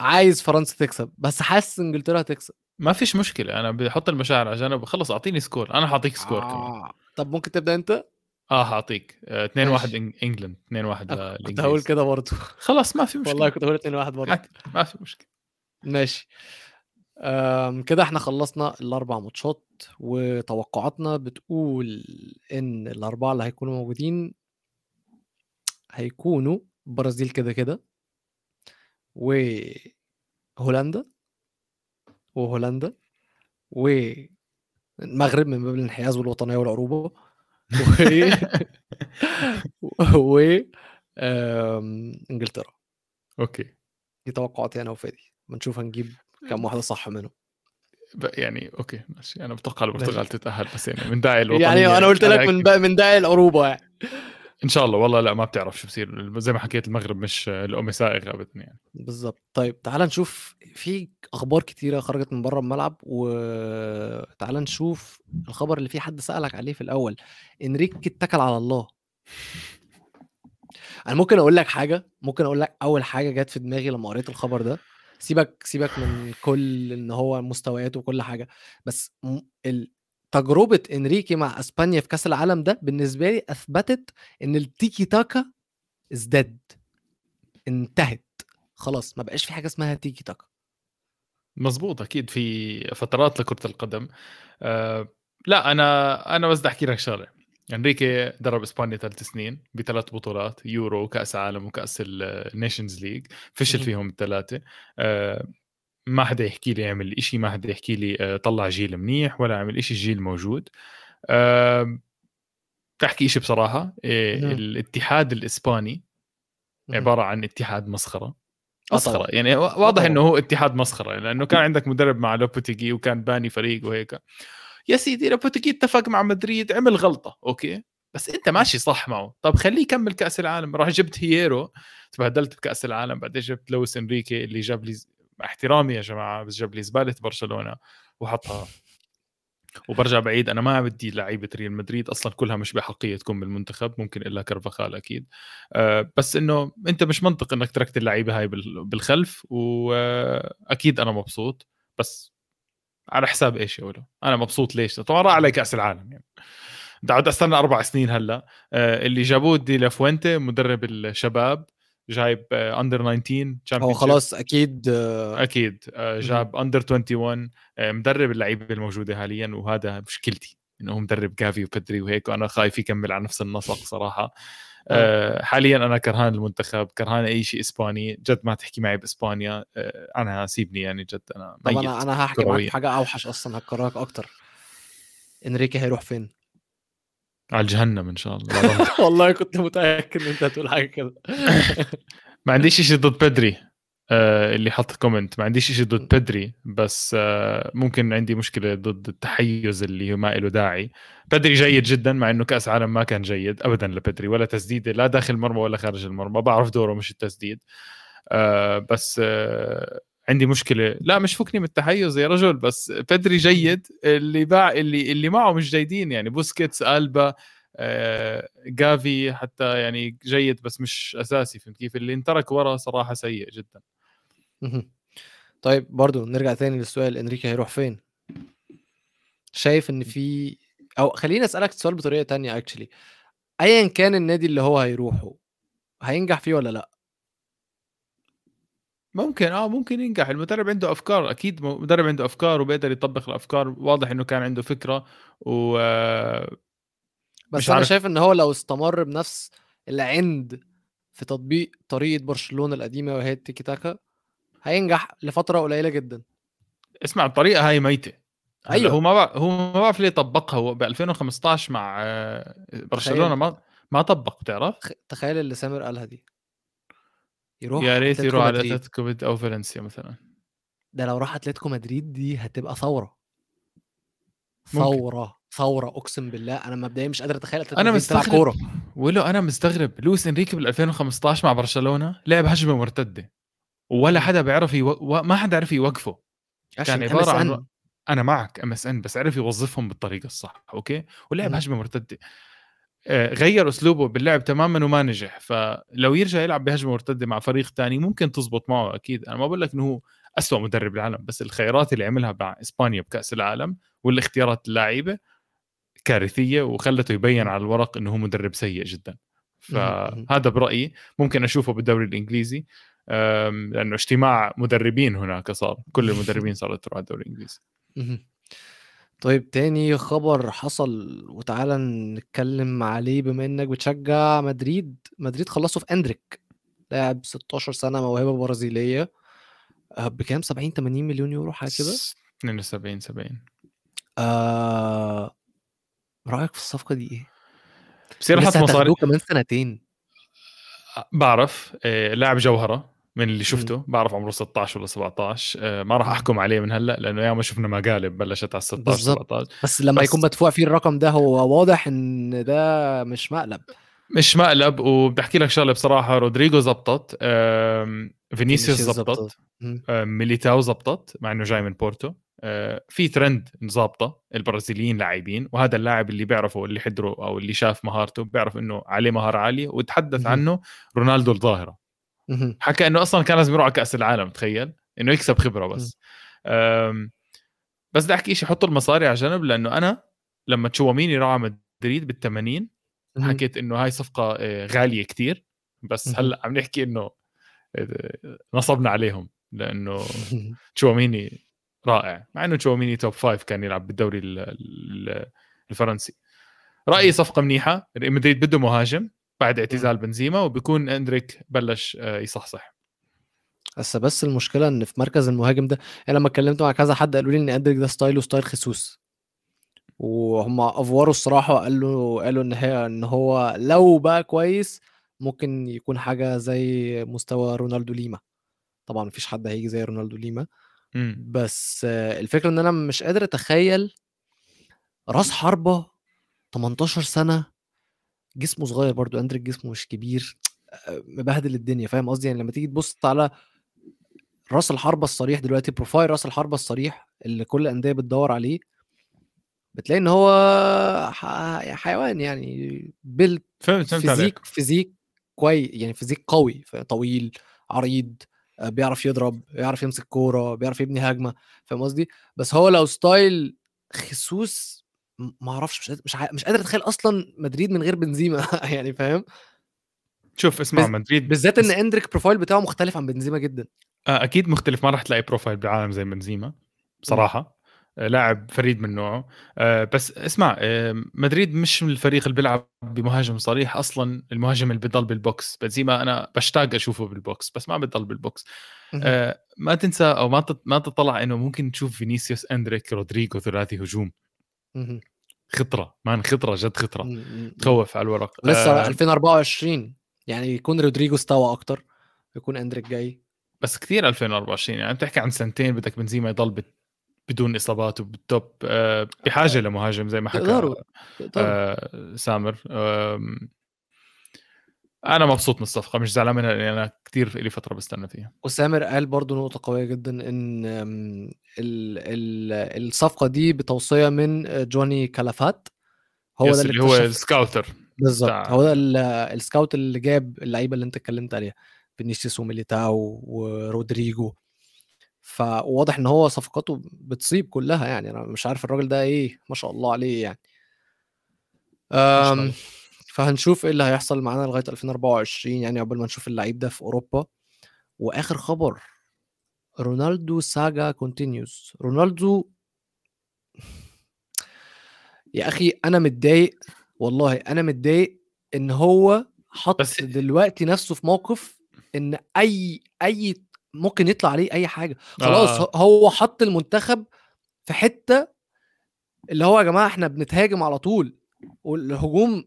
عايز فرنسا تكسب بس حاسس إنجلترا هتكسب. ما فيش مشكلة أنا بحط المشاعر على جنب خلص أعطيني score أنا حاعطيك score كمان. آه. طب ممكن تبدأ أنت؟ آه حاعطيك 2 1 ماشي. إنجلند 2 1 أنا كنت هقول كده برضه خلاص ما في مشكلة. والله كنت هقول 2 1 برضه ما في مشكلة. ماشي. كده إحنا خلصنا الأربع ماتشات وتوقعاتنا بتقول إن الأربعة اللي هيكونوا موجودين هيكونوا البرازيل كده كده وهولندا وهولندا والمغرب من باب الانحياز والوطنية والعروبة و و أم، إنجلترا. okay. دي توقعاتي أنا وفادي. بنشوف هنجيب كم واحدة صح منهم. يعني okay ماشي. أنا بتوقع البرتغال. تتأهل بس يعني من داعي الوطنية يعني أنا قلت لك من من داعي العروبة يعني. إن شاء الله. والله لا ما بتعرف شو بصير. زي ما حكيت المغرب مش لقمة سائغة ابدا يعني. بالظبط طيب تعال نشوف. في أخبار كتيرة خرجت من بره الملعب وتعال نشوف الخبر اللي فيه حد سألك عليه في الأول. انريك اتكل على الله. أنا ممكن أقول لك حاجة. ممكن أقول لك أول حاجة جت في دماغي لما قريت الخبر ده. سيبك سيبك من كل إن هو مستوياته وكل حاجة. بس ال- تجربة إنريكي مع إسبانيا في كأس العالم ده بالنسبة لي أثبتت إن التيكي تاكا ازداد انتهت. خلاص ما بقاش في حاجة اسمها تيكي تاكا. مزبوط أكيد في فترات لكرة القدم. آه لا أنا أنا بس بدي أحكي لك شغلة. إنريكي درب إسبانيا ثلاث سنين بثلاث بطولات يورو وكاس عالم وكأس ال Nations League فشل. فيهم الثلاثة. آه ما حدا يحكي لي عمل إشي ما حدا يحكي لي آه طلع جيل منيح ولا عمل إشي الجيل موجود آه تحكي إشي بصراحة آه مهم. الاتحاد الإسباني مهم. عبارة عن اتحاد مسخرة مسخره طبعاً. يعني واضح. إنه هو اتحاد مسخرة لأنه كان عندك مدرب مع لوبوتيجي وكان باني فريق وهيك يا سيدي لوبوتيجي اتفق مع مدريد عمل غلطة okay بس أنت ماشي صح معه طب خليه يكمل كأس العالم راح جبت هييرو تبهدلت بكأس العالم بعدين جبت لويس إنريكي اللي جاب لي مع احترامي يا جماعة بس جاب لي زبالة برشلونة وحطها. وبرجع بعيد أنا ما بدي لعيبة ريال مدريد أصلا كلها مش بحقية تكون بالمنتخب ممكن إلا كرفخال أكيد. أه بس إنه أنت مش منطق إنك تركت اللعيبة هاي بال- بالخلف وأكيد أنا مبسوط بس على حساب إيش يا ولو أنا مبسوط ليش؟ طبعا راح علي كأس العالم يعني. بدي أستنى أربع سنين هلأ أه اللي جابوه دي لافوينتي مدرب الشباب جايب under 19 هو. خلاص أكيد آه، أكيد آه، جاب under 21 آه، مدرب اللعيبة الموجودة حاليا وهذا مشكلتي إنه هو مدرب جافي وبدري وهيك وأنا خايف يكمل على نفس النسق صراحة. آه، حاليا أنا كرهان المنتخب كرهان أي شيء إسباني جد ما تحكي معي بإسبانيا آه، أنا سيبني يعني جد أنا طب أنا أنا هحكي. في حاجة أوحش أصلا هكرهك أكتر. إنريكي هيروح فين؟ على الجهنم إن شاء الله. والله كنت متأكد إن أنت هتقول حاجة كده. ما عنديش شيء ضد بدري آه، اللي حط comment ما عنديش شيء ضد بدري بس آه، ممكن عندي مشكلة ضد التحيز اللي ما له داعي. بدري جيد جدا مع إنه كأس عالم ما كان جيد ابدا لبدري ولا تسديدة لا داخل المرمى ولا خارج المرمى بعرف دوره مش التسديد. آه، بس آه، عندي مشكلة. لا مش فكني من التحيز يا رجل بس بدري جيد. اللي باع اللي اللي معه مش جيدين يعني بوسكيتس ألبا آه، جافي حتى يعني جيد بس مش أساسي فهمت كيف؟ اللي انترك ورا صراحة سيء جدا. طيب برضو نرجع تاني للسؤال إنريكي هيروح فين؟ شايف إن في أو خليني أسألك السؤال بطريقة تانية اكشلي ايا كان النادي اللي هو هيروحه هينجح فيه ولا لأ؟ ممكن آه ممكن ينجح. المدرب عنده أفكار أكيد م- مدرب عنده أفكار وبيقدر يطبق الأفكار. واضح إنه كان عنده فكرة و بس أنا عارف. شايف إن هو لو استمر بنفس العند في تطبيق طريقة برشلونة القديمة وهي التيكي تاكا هينجح لفترة قليلة جدا. اسمع الطريقة هاي ميتة. أيوة. هو ما بع... هو ما بعرف ليه طبقها هو ب 2015 مع آه، برشلونة ما ما طبق بتعرف؟ تخ- تخيل اللي سامر قالها دي. يروح يا ريت يروح على مدريد. أتلتيكو مد- أو فالنسيا مثلا ده لو راح أتلتيكو مدريد دي هتبقى ثورة ممكن. ثورة ثورة أقسم بالله أنا مبدئيا مش قادر أتخيل أنا مدريد مستغرب كورة ولو أنا مستغرب لويس إنريكي بال 2015 مع برشلونة لعب هجمة مرتدة ولا. حدا بيعرف يو... ما حدا عرف يوقفه كان عشان عبارة عن-. أنا معك MSN بس عرف يوظفهم بالطريقة الصح okay ولعب. هجمة مرتدة غير أسلوبه باللعب تماما وما نجح. فلو يرجع يلعب بهجمة مرتدة مع فريق تاني ممكن تزبط معه أكيد. أنا ما بقول لك إنه هو اسوء مدرب بالعالم بس الخيارات اللي عملها مع إسبانيا بكأس العالم والاختيارات اللعيبه كارثية وخلته يبين على الورق إنه هو مدرب سيء جدا. فهذا برأيي. ممكن أشوفه بالدوري الإنجليزي. لأنه اجتماع مدربين هناك صار كل المدربين صارت تروح الدوري الإنجليزي. طيب تاني خبر حصل وتعالى نتكلم عليه بما إنك بتشجع مدريد. مدريد خلصوا في أندريك لاعب 16 سنة موهبة برازيلية آه، بكام؟ 70 80 مليون يورو حاجة كده؟ 72 70 آه... رأيك في الصفقة دي إيه؟ بصير لسه حط مصاري كمان سنتين. بعرف آه، لاعب جوهرة. من اللي. شفته بعرف عمره 16 ولا 17 آه، ما راح. أحكم عليه من هلأ لأنه ياما شفنا مقالب بلشت على 16 بالظبط. 17 بس لما بس- يكون مدفوع فيه الرقم ده هو واضح إن ده مش مقلب مش مقلب وبدي احكي لك شغلة بصراحة رودريجو زبطت فينيسيوس زبطت ميليتاو زبطت مع إنه جاي من بورتو آه، في ترند ظابطة البرازيليين لاعبين وهذا اللاعب اللي بيعرفه اللي حضره أو اللي شاف مهارته بيعرف إنه عليه مهارة عالية وتحدث. عنه رونالدو الظاهرة. حكى إنه أصلا كان لازم يروح على كأس العالم تخيل. إنه يكسب خبرة بس. بس بدي أحكي شيء حط المصاري على جنب لأنه أنا لما تشواميني راح على مدريد بال 80 مهم. حكيت إنه هاي صفقة آه، غالية كتير. بس. هلأ عم نحكي إنه آه، نصبنا عليهم لأنه. تشواميني رائع. مع إنه تشواميني top five كان يلعب بالدوري ال- ال- الفرنسي. رأيي صفقة منيحة. مدريد بده مهاجم. بعد اعتزال بنزيما وبيكون إندريك بلش آه، يصحصح. بس بس المشكلة إن في مركز المهاجم ده أنا لما اتكلمت مع كذا حد قالوا لي إن إندريك ده style ه style خيسوس وهم أفوروا الصراحة وقالوا قالوا إن هي إن هو لو بقى كويس ممكن يكون حاجة زي مستوى رونالدو ليما. طبعا مفيش حد هيجي زي رونالدو ليما. مم. بس آه، الفكرة إن أنا مش قادر أتخيل راس حربة 18 سنة جسمه صغير برضو اندريك جسمه مش كبير آه، مبهدل الدنيا فاهم قصدي؟ يعني لما تيجي تبص على راس الحربة الصريح دلوقتي profile راس الحربة الصريح اللي كل الأندية بتدور عليه بتلاقي إن هو حيوان يعني عليك. physique physique كويس يعني physique قوي طويل عريض آه، بيعرف يضرب بيعرف يمسك كورة بيعرف يبني هجمة فاهم قصدي؟ بس هو لو style خيسوس ما أعرفش مش قادر- مش, مش قادر اتخيل أصلا مدريد من غير بنزيما يعني فاهم؟ شوف اسمع بز- مدريد بالذات ان اندريك profile بتاعه مختلف عن بنزيما جدا. آه، أكيد مختلف ما راح تلاقي profile بالعالم زي بنزيما بصراحة. آه، لاعب فريد من نوعه. آه، بس اسمع آه، مدريد مش من الفريق اللي بيلعب بمهاجم صريح أصلا المهاجم اللي بيضل بال box. بنزيما أنا بشتاق أشوفه بال box بس ما بيضل بال box. ما تنسى أو ما ما تطلع إنه ممكن تشوف فينيسيوس أندريك رودريجو ثلاثي هجوم. خطرة man خطرة جد خطرة. تخوف على الورق. لسه آه، 2024 يعني يكون رودريجو استوى أكتر يكون أندريك جاي. بس كثير 2024 يعني بتحكي عن سنتين بدك بنزيما يضل بت- بدون إصابات وبال top آه، بحاجة لمهاجم زي ما حكى آه، سامر. آم، أنا مبسوط من الصفقة مش زعلان منها لأني أنا كثير لي فترة بستنى فيها. وسامر قال برضو نقطة قوية جدا إن ال ال الصفقة دي بتوصية من جوني كالافات. هو ده اللي اللي هو ال scouter بالظبط. هو ده ال- ال scout اللي جاب اللعيبة اللي أنت اتكلمت عليها فينيسيوس وميليتاو ورودريجو. فواضح إن هو صفقاته بتصيب كلها يعني أنا مش عارف الراجل ده إيه ما شاء الله عليه يعني. فهنشوف إيه اللي هيحصل معانا لغاية 2024 يعني قبل ما نشوف اللعيب ده في أوروبا. وآخر خبر رونالدو saga continues رونالدو يا أخي أنا متضايق والله أنا متضايق إن هو حط بس- دلوقتي نفسه في موقف إن أي أي ممكن يطلع عليه أي حاجة. خلاص آه. هو حط المنتخب في حتة اللي هو يا جماعة إحنا بنتهاجم على طول. والهجوم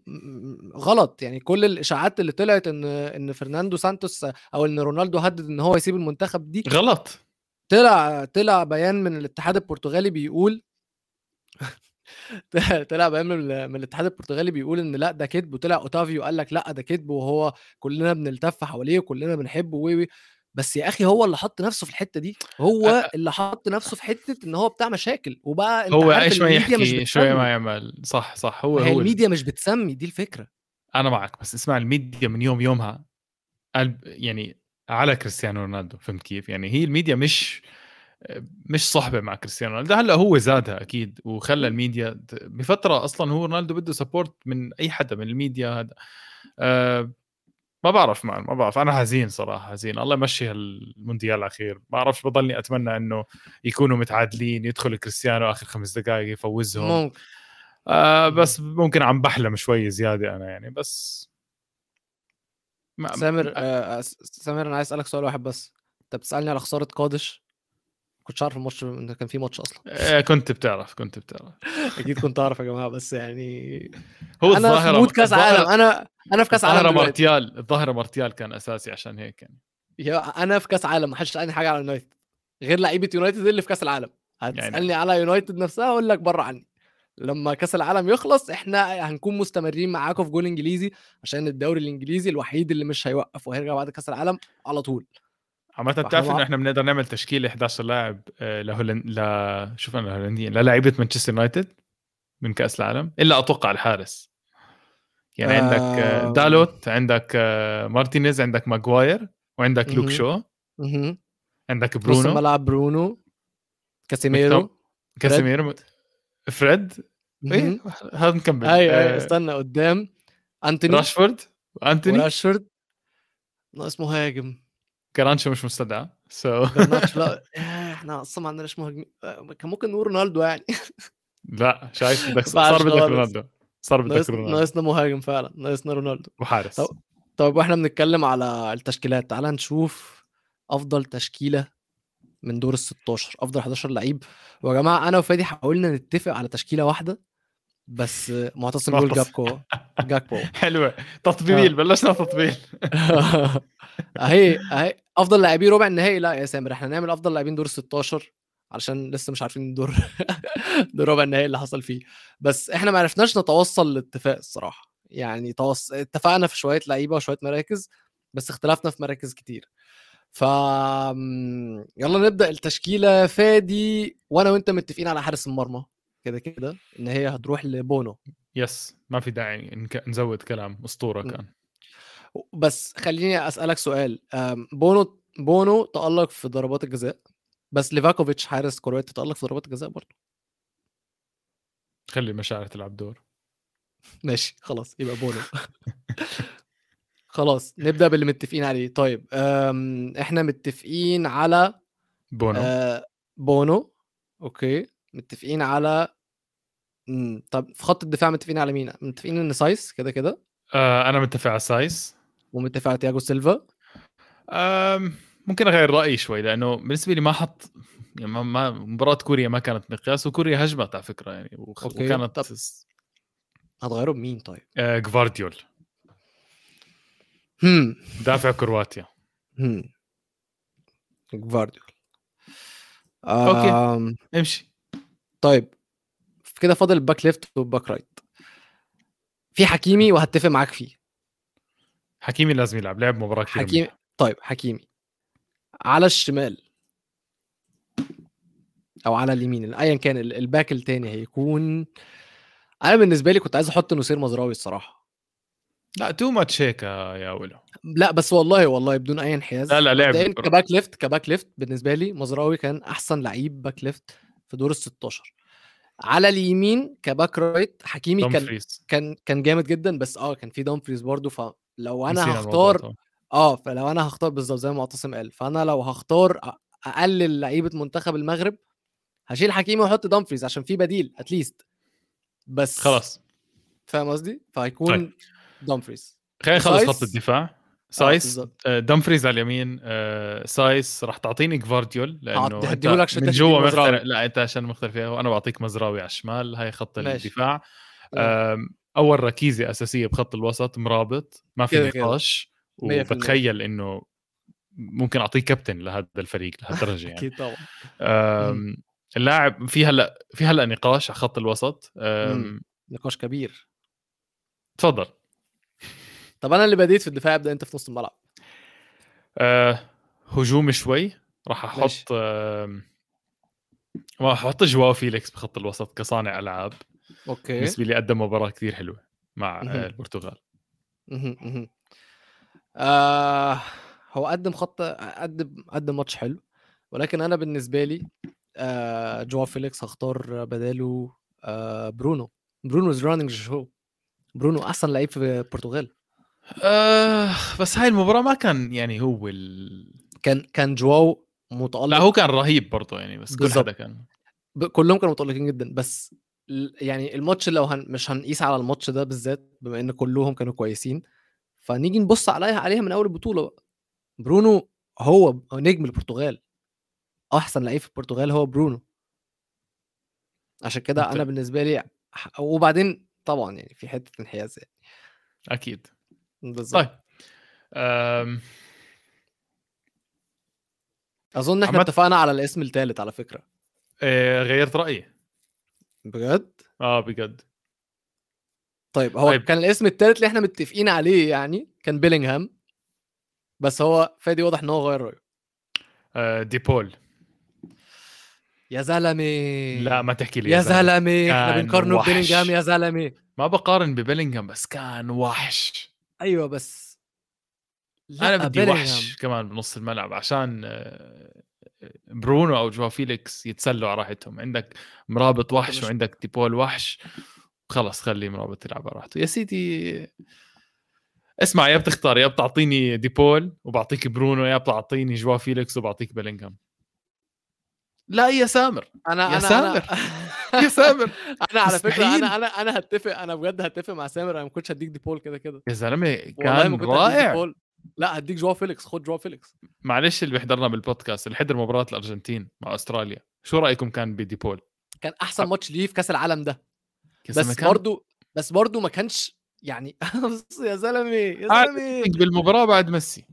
غلط. يعني كل الإشاعات اللي طلعت إن إن فرناندو سانتوس أو إن رونالدو هدد إن هو يسيب المنتخب دي غلط. طلع طلع بيان من الاتحاد البرتغالي بيقول طلع بيان من, ال- من الاتحاد البرتغالي بيقول إن لأ ده كذب وطلع أوتافيو قال لك لأ ده كذب وهو كلنا بنلتف حواليه وكلنا بنحبه و و- بس يا أخي هو اللي حط نفسه في الحتة دي هو اللي حط نفسه في حتة إن هو بتاع مشاكل وبقى أنت هو عارف إيش ما يحكي شوي ما يعمل صح صح هو هي هو الميديا مش بتسمي دي الفكرة. أنا معك بس اسمع الميديا من يوم يومها قلب يعني على كريستيانو رونالدو فهمت كيف؟ يعني هي الميديا مش مش صحبه مع كريستيانو رونالدو هلأ هو زادها أكيد وخلى الميديا بفترة أصلا هو رونالدو بده support من أي حدا من الميديا هذا. أه ما بعرف ما بعرف. أنا حزين صراحة حزين. الله يمشي هالمونديال الأخير. ما بعرفش بضلني أتمنى إنه يكونوا متعادلين يدخل كريستيانو آخر خمس دقائق يفوزهم. ممكن. آه بس ممكن عم بحلم شوي زيادة أنا يعني بس ما سامر آه س- سامر أنا عايز أسألك سؤال واحد بس. أنت بتسألني على خسارة قادش؟ كنتش عارف الماتش إن كان في ماتش أصلا. آه كنت بتعرف كنت بتعرف. أكيد كنت أعرف يا جماعة بس يعني هو أنا في mood كأس عالم أنا أنا في كأس عالم الظاهره مارتيال الظاهرة مارتيال كان أساسي عشان هيك يعني. أنا في كأس عالم ما حدش سألني حاجة على يونايتد. غير لعيبة يونايتد اللي في كأس العالم. هتسألني يعني- على يونايتد نفسها أقول لك بره عني. لما كأس العالم يخلص إحنا هنكون مستمرين معاكم في جول إنجليزي عشان الدوري الإنجليزي الوحيد اللي مش هيوقف وهيرجع بعد كأس العالم على طول. عامة بتعرف انه إحنا بنقدر نعمل تشكيله 11 لاعب آه، لهولن ل شوف أنا الهولنديين للاعيبه مانشستر يونايتد من كأس العالم إلا أتوقع الحارس. يعني عندك آه،. دالوت عندك آه، مارتينيز عندك ماجواير وعندك لوك. شو. عندك نص برونو. الملعب برونو كاسيميرو كاسيميرو فريد. إيه. هذا نكمل أيوه أيوه آه، استنى قدام. أنتوني. راشفورد. وانتوني وراشفورد ناقص مهاجم كرانشو مش مستدعى. so جرناتشو لا إحنا أصلا ما عندناش مهاجمين آه، كان ممكن نقول رونالدو يعني. لا شايف بدك صار بدك. رونالدو. صار بدك رونالدو. ناقصنا مهاجم فعلا. ناقصنا رونالدو. وحارس. طب- طيب وإحنا بنتكلم على التشكيلات. تعال نشوف أفضل تشكيلة من دور ال 16 أفضل 11 لعيب. ويا جماعة أنا وفادي حاولنا نتفق على تشكيلة واحدة. بس معتصم بيقول. جاكبو. جاكبو. حلوة. تطبيل. بلشنا تطبيل أهي أهي. أفضل لاعبين ربع النهائي؟ لا يا سامر إحنا نعمل أفضل لاعبين دور 16 علشان لسه مش عارفين دور دور ربع النهائي اللي حصل فيه. بس إحنا ما عرفناش نتوصل لاتفاق الصراحة. يعني توص... اتفقنا في شوية لعيبة وشوية مراكز بس اختلفنا في مراكز كتير. ف م- يلا نبدأ التشكيلة. فادي وأنا وأنت متفقين على حارس المرمى. كده كده إن هي هتروح لبونو. yes ما في داعي نزود كلام أسطورة. كان. بس خليني أسألك سؤال بونو بونو تألق في ضربات الجزاء بس ليفاكوفيتش حارس كرواتي تألق في ضربات الجزاء برضه. خلي مشاعر تلعب دور. ماشي خلاص يبقى بونو. خلاص نبدأ باللي متفقين عليه. طيب إحنا متفقين على بونو. آه بونو okay. متفقين على مم. طب في خط الدفاع متفقين على مين؟ متفقين إن سايس كده كده؟ آه أنا متفق على سايس. على تياجو سيلفا؟ ممكن أغير رأيي شوي لأنه بالنسبة لي ما حط يعني ما, مباراة كوريا ما كانت مقياس وكوريا هجمت على فكرة يعني وخ- okay، وكانت طب. هتغيره بمين طيب؟ آه جفارديول. هم. دافع كرواتيا. هم. جفارديول. okay. آم، امشي. طيب كده فاضل ال back left وال back right. في حكيمي وهتفق معاك فيه. حكيمي لازم يلعب لعب مباراة كثير حكيمي طيب حكيمي على الشمال. أو على اليمين ايا كان ال- ال back التاني هيكون. أنا بالنسبة لي كنت عايز أحط نصير مزراوي الصراحة. لا too much هيك يا ولو. لا بس والله والله بدون أي انحياز. لا لا لعب ك back left ك back left بالنسبة لي مزراوي كان أحسن لعيب back left في دور ال 16 على اليمين ك back right حكيمي كان. كان كان جامد جدا بس آه كان في دامفريز برضو فلو أنا هختار. آه فلو أنا هختار بالظبط زي ما معتصم قال فأنا لو هختار أقلل لعيبة منتخب المغرب هشيل حكيمي وأحط دامفريز عشان في بديل at least بس خلاص فاهم قصدي؟ فهيكون طيب. دامفريز خلينا نخلص؟ خط الدفاع آه، سايس. آه، دمفريز على اليمين آه، سايس راح تعطيني جفارديول لأنه أنت من جوا مختلف. لا أنت عشان مختلف فيها وأنا بعطيك مزراوي على الشمال هاي خط ماشي. الدفاع آه. أول ركيزة أساسية بخط الوسط مرابط ما في. نقاش. وبتخيل إنه ممكن أعطيه كابتن لهذا الفريق لهالدرجه يعني أكيد طبعا اللاعب في هلأ في هلأ نقاش على خط الوسط. نقاش كبير تفضل طب أنا اللي بديت في الدفاع أبدأ أنت في نص الملعب آه، هجومي شوي راح. أحط آم، ما أحط جواو فيليكس بخط الوسط كصانع ألعاب okay. بالنسبة لي قدم مباراة كثير حلوة مع مهم. البرتغال. مهم، مهم. آه هو قدم خط قدم قدم ماتش حلو ولكن أنا بالنسبة لي آه جواو فيليكس هختار بداله آه برونو. برونو is running show برونو أحسن لعيب في البرتغال. آه بس هاي المباراة ما كان يعني هو ال... كان كان جواو متألق. لا هو كان رهيب برضه يعني بس كل. حدا كان. ب- كلهم كانوا متألقين جدا بس يعني الماتش لو هن مش هنقيس على الماتش ده بالذات بما إن كلهم كانوا كويسين فنيجي نبص عليها عليها من أول البطولة بقى. برونو هو نجم البرتغال. أحسن لعيب في البرتغال هو برونو. عشان كده أنا بالنسبة لي وبعدين طبعا يعني في حتة انحياز يعني. أكيد. بالظبط. طيب آم، أظن إحنا عمت- اتفقنا على الاسم الثالث على فكرة. غيرت رأيي. بجد؟ آه بجد. طيب هو طيب. كان الاسم الثالث اللي إحنا متفقين عليه يعني كان بيلينغهام بس هو فادي واضح إن هو غير رأيه. آه ديبول يا زلمة. لا ما تحكي لي يا زلمة. إحنا بنقارنه. ببيلينغهام يا زلمة. ما بقارن ببيلينغهام بس كان وحش. أيوه بس لا، أنا بدي بيلينغهام. وحش كمان بنص الملعب عشان آه، برونو أو جواو فيليكس يتسلوا على راحتهم. عندك مرابط وحش وعندك ديبول وحش خلص خلي مرابط يلعب على راحته. يا سيدي اسمع يا بتختار يا بتعطيني ديبول وبعطيك برونو يا بتعطيني جواو فيليكس وبعطيك بيلينغهام. لا يا سامر أنا يا أنا سامر. أنا يا سامر أنا على فكرة. أنا أنا أنا هتفق أنا بجد هتفق مع سامر أنا ما كنتش هديك ديبول كده كده. يا زلمة كان رائع. لا هديك جواو فيليكس خد جواو فيليكس. معلش اللي بيحضرنا بالبودكاست اللي حضر مباراة الأرجنتين مع أستراليا شو رأيكم كان بديبول كان أحسن ماتش ليه في كأس العالم ده. زلمة بس كان برضو بس برضو ما كانش يعني يا زلمة يا زلمة. بالمباراة بعد ميسي.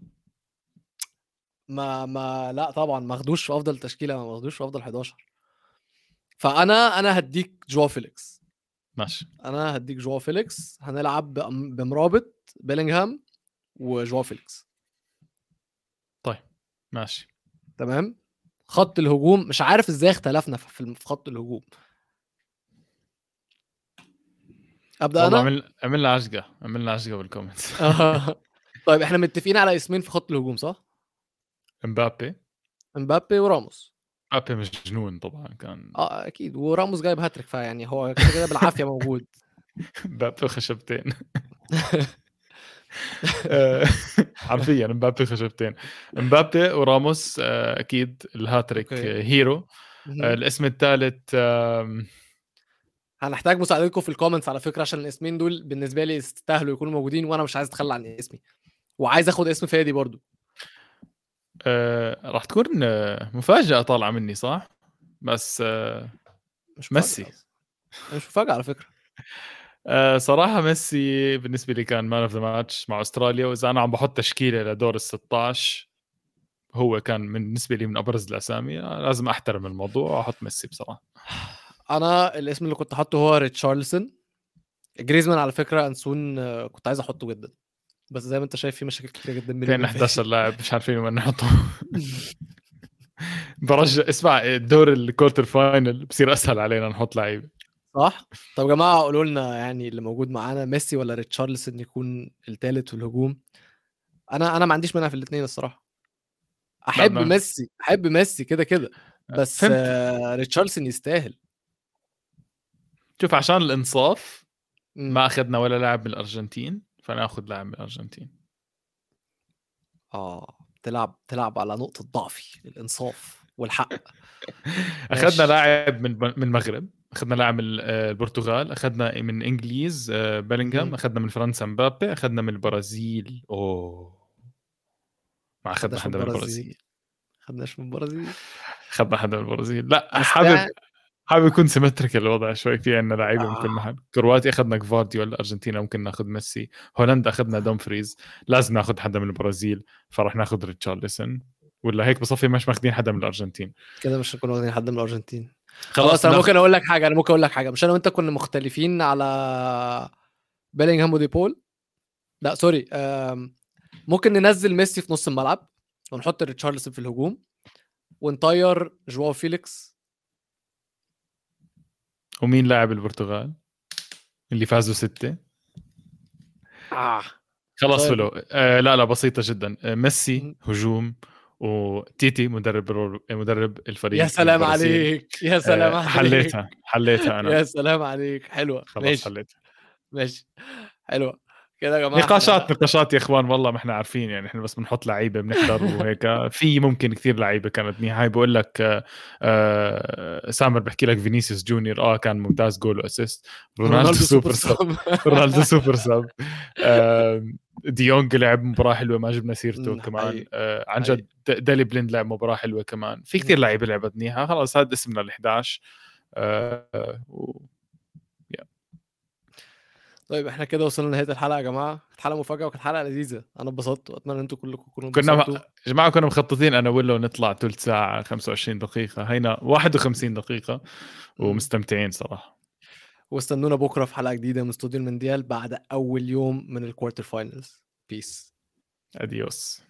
ما ما لا طبعا ما خدوش في أفضل تشكيلة ما خدوش في أفضل 11 فأنا أنا هديك جواو فيليكس. ماشي. أنا هديك جواو فيليكس. هنلعب بمرابط بيلينغهام. وجواو فيليكس. ماشي. تمام؟ خط الهجوم مش عارف إزاي اختلفنا في خط الهجوم. أبدأ أنا؟ عمل عملنا عجقة عملنا عجقة بال comments طيب إحنا متفقين على اسمين في خط الهجوم صح؟ إمبابي. إمبابي وراموس. إمبابي مش جنون طبعا كان آه أكيد. وراموس جايب هاتريك فيعني هو كده بالعافية موجود. إمبابي خشبتين. آه، حرفيا امبابي خشبتين امبابي وراموس آه، أكيد الهاتريك. آه، hero. آه، الاسم الثالث هنحتاج مساعدتكم في ال comments على فكرة عشان الاسمين دول بالنسبة لي يستاهلوا يكونوا موجودين وأنا مش عايز أتخلى عن اسمي. وعايز آخد اسم فادي برضو. آه، راح تكون آه، مفاجأة طالعة مني صح؟ بس آه، مش ميسي. مش مفاجأة على فكرة. آه، صراحة ميسي بالنسبة لي كان man of the match مع أستراليا وإذا أنا عم بحط تشكيلة لدور ال 16 هو كان بالنسبة لي من أبرز الأسامي. آه، لازم أحترم الموضوع وأحط ميسي بصراحة. أنا الاسم اللي كنت حاطه هو ريتشارلسون. جريزمان على فكرة ريتشارلسون آه، كنت عايز أحطه جدا. بس زي ما أنت شايف في مشاكل كتير جدا وبين 11 لاعب مش عارفين وين نحطه. برجع اسمع الدور ال quarter final بصير أسهل علينا نحط لعيبة صح؟ طب يا جماعة قولوا لنا يعني اللي موجود معانا ميسي ولا ريتشارلسون يكون الثالث في الهجوم؟ أنا أنا ما عنديش مانع في الاثنين الصراحة. أحب ما- ميسي أحب ميسي كده كده. بس فهمت. آه ريتشارلسون يستاهل. شوف عشان الإنصاف مم. ما أخذنا ولا لاعب من الأرجنتين فناخذ لاعب من الأرجنتين. آه تلعب تلعب على نقطة ضعفي الإنصاف والحق. أخذنا. لاعب من من المغرب. أخذنا لاعب من آه، البرتغال أخذنا من إنجليز آه، بيلينغهام مم. أخذنا من فرنسا مبابي أخذنا من البرازيل. أوه. ما أخذنا حدا من البرازيل. خدناش من البرازيل. اخذنا حدا من البرازيل. لا حابب حابب يكون symmetric الوضع شوي في عندنا لعيبة من كل آه. محل. كرواتي أخذنا جفارديول أرجنتينا ممكن ناخذ ميسي. هولندا أخذنا دومفريز. لازم ناخذ حدا من البرازيل فرح ناخذ ريتشارلسون ولا هيك بصفي مش ماخذين حدا من الأرجنتين. كده مش هنكون واخدين حد من الأرجنتين. خلاص أنا ممكن أقول لك حاجة أنا ممكن أقول لك حاجة. مش أنا وأنت كنا مختلفين على بيلينغهام ودي بول؟ لأ sorry. ممكن ننزل ميسي في نص الملعب ونحط ريتشارلسون في الهجوم ونطير جواو فيليكس. ومين لاعب البرتغال اللي فازوا ستة؟ آه. خلاص طيب. فلو. آه لا لا بسيطة جدا. آه ميسي. هجوم وتيتي مدرب مدرب الفريق يا سلام. عليك يا سلام آه عليك. حليتها حليتها أنا. يا سلام عليك. حلوة. خلاص ماشي. حليتها. ماشي. حلوة. كده يا جماعة. نقاشات نقاشات يا إخوان والله ما إحنا عارفين يعني إحنا بس بنحط لعيبة بنحضر وهيك. في ممكن كثير لعيبة كانت هاي بقول لك آه، آه، سامر بحكي لك فينيسيوس جونيور. آه كان ممتاز goal و assist. رونالدو super sub. رونالدو super sub. آه، ديونج لعب مباراة حلوة ما جبنا سيرته كمان. آه، عن جد دالي بليند لعب مباراة حلوة كمان. في كثير. لعيبة لعبت منيحه خلاص هذا اسمنا ال 11 آه، طيب إحنا كده وصلنا لنهاية الحلقة يا جماعة. كانت حلقة مفاجأة وكانت حلقة لذيذة. أنا اتبسطت وأتمنى إن أنتم كلكم تكونوا كنا يا جماعة كنا مخططين أنا وياه نطلع ثلث ساعة 25 دقيقة. هينا 51 دقيقة ومستمتعين صراحة. واستنونا بكرة في حلقة جديدة من استوديو المونديال بعد أول يوم من ال quarter finals peace adiós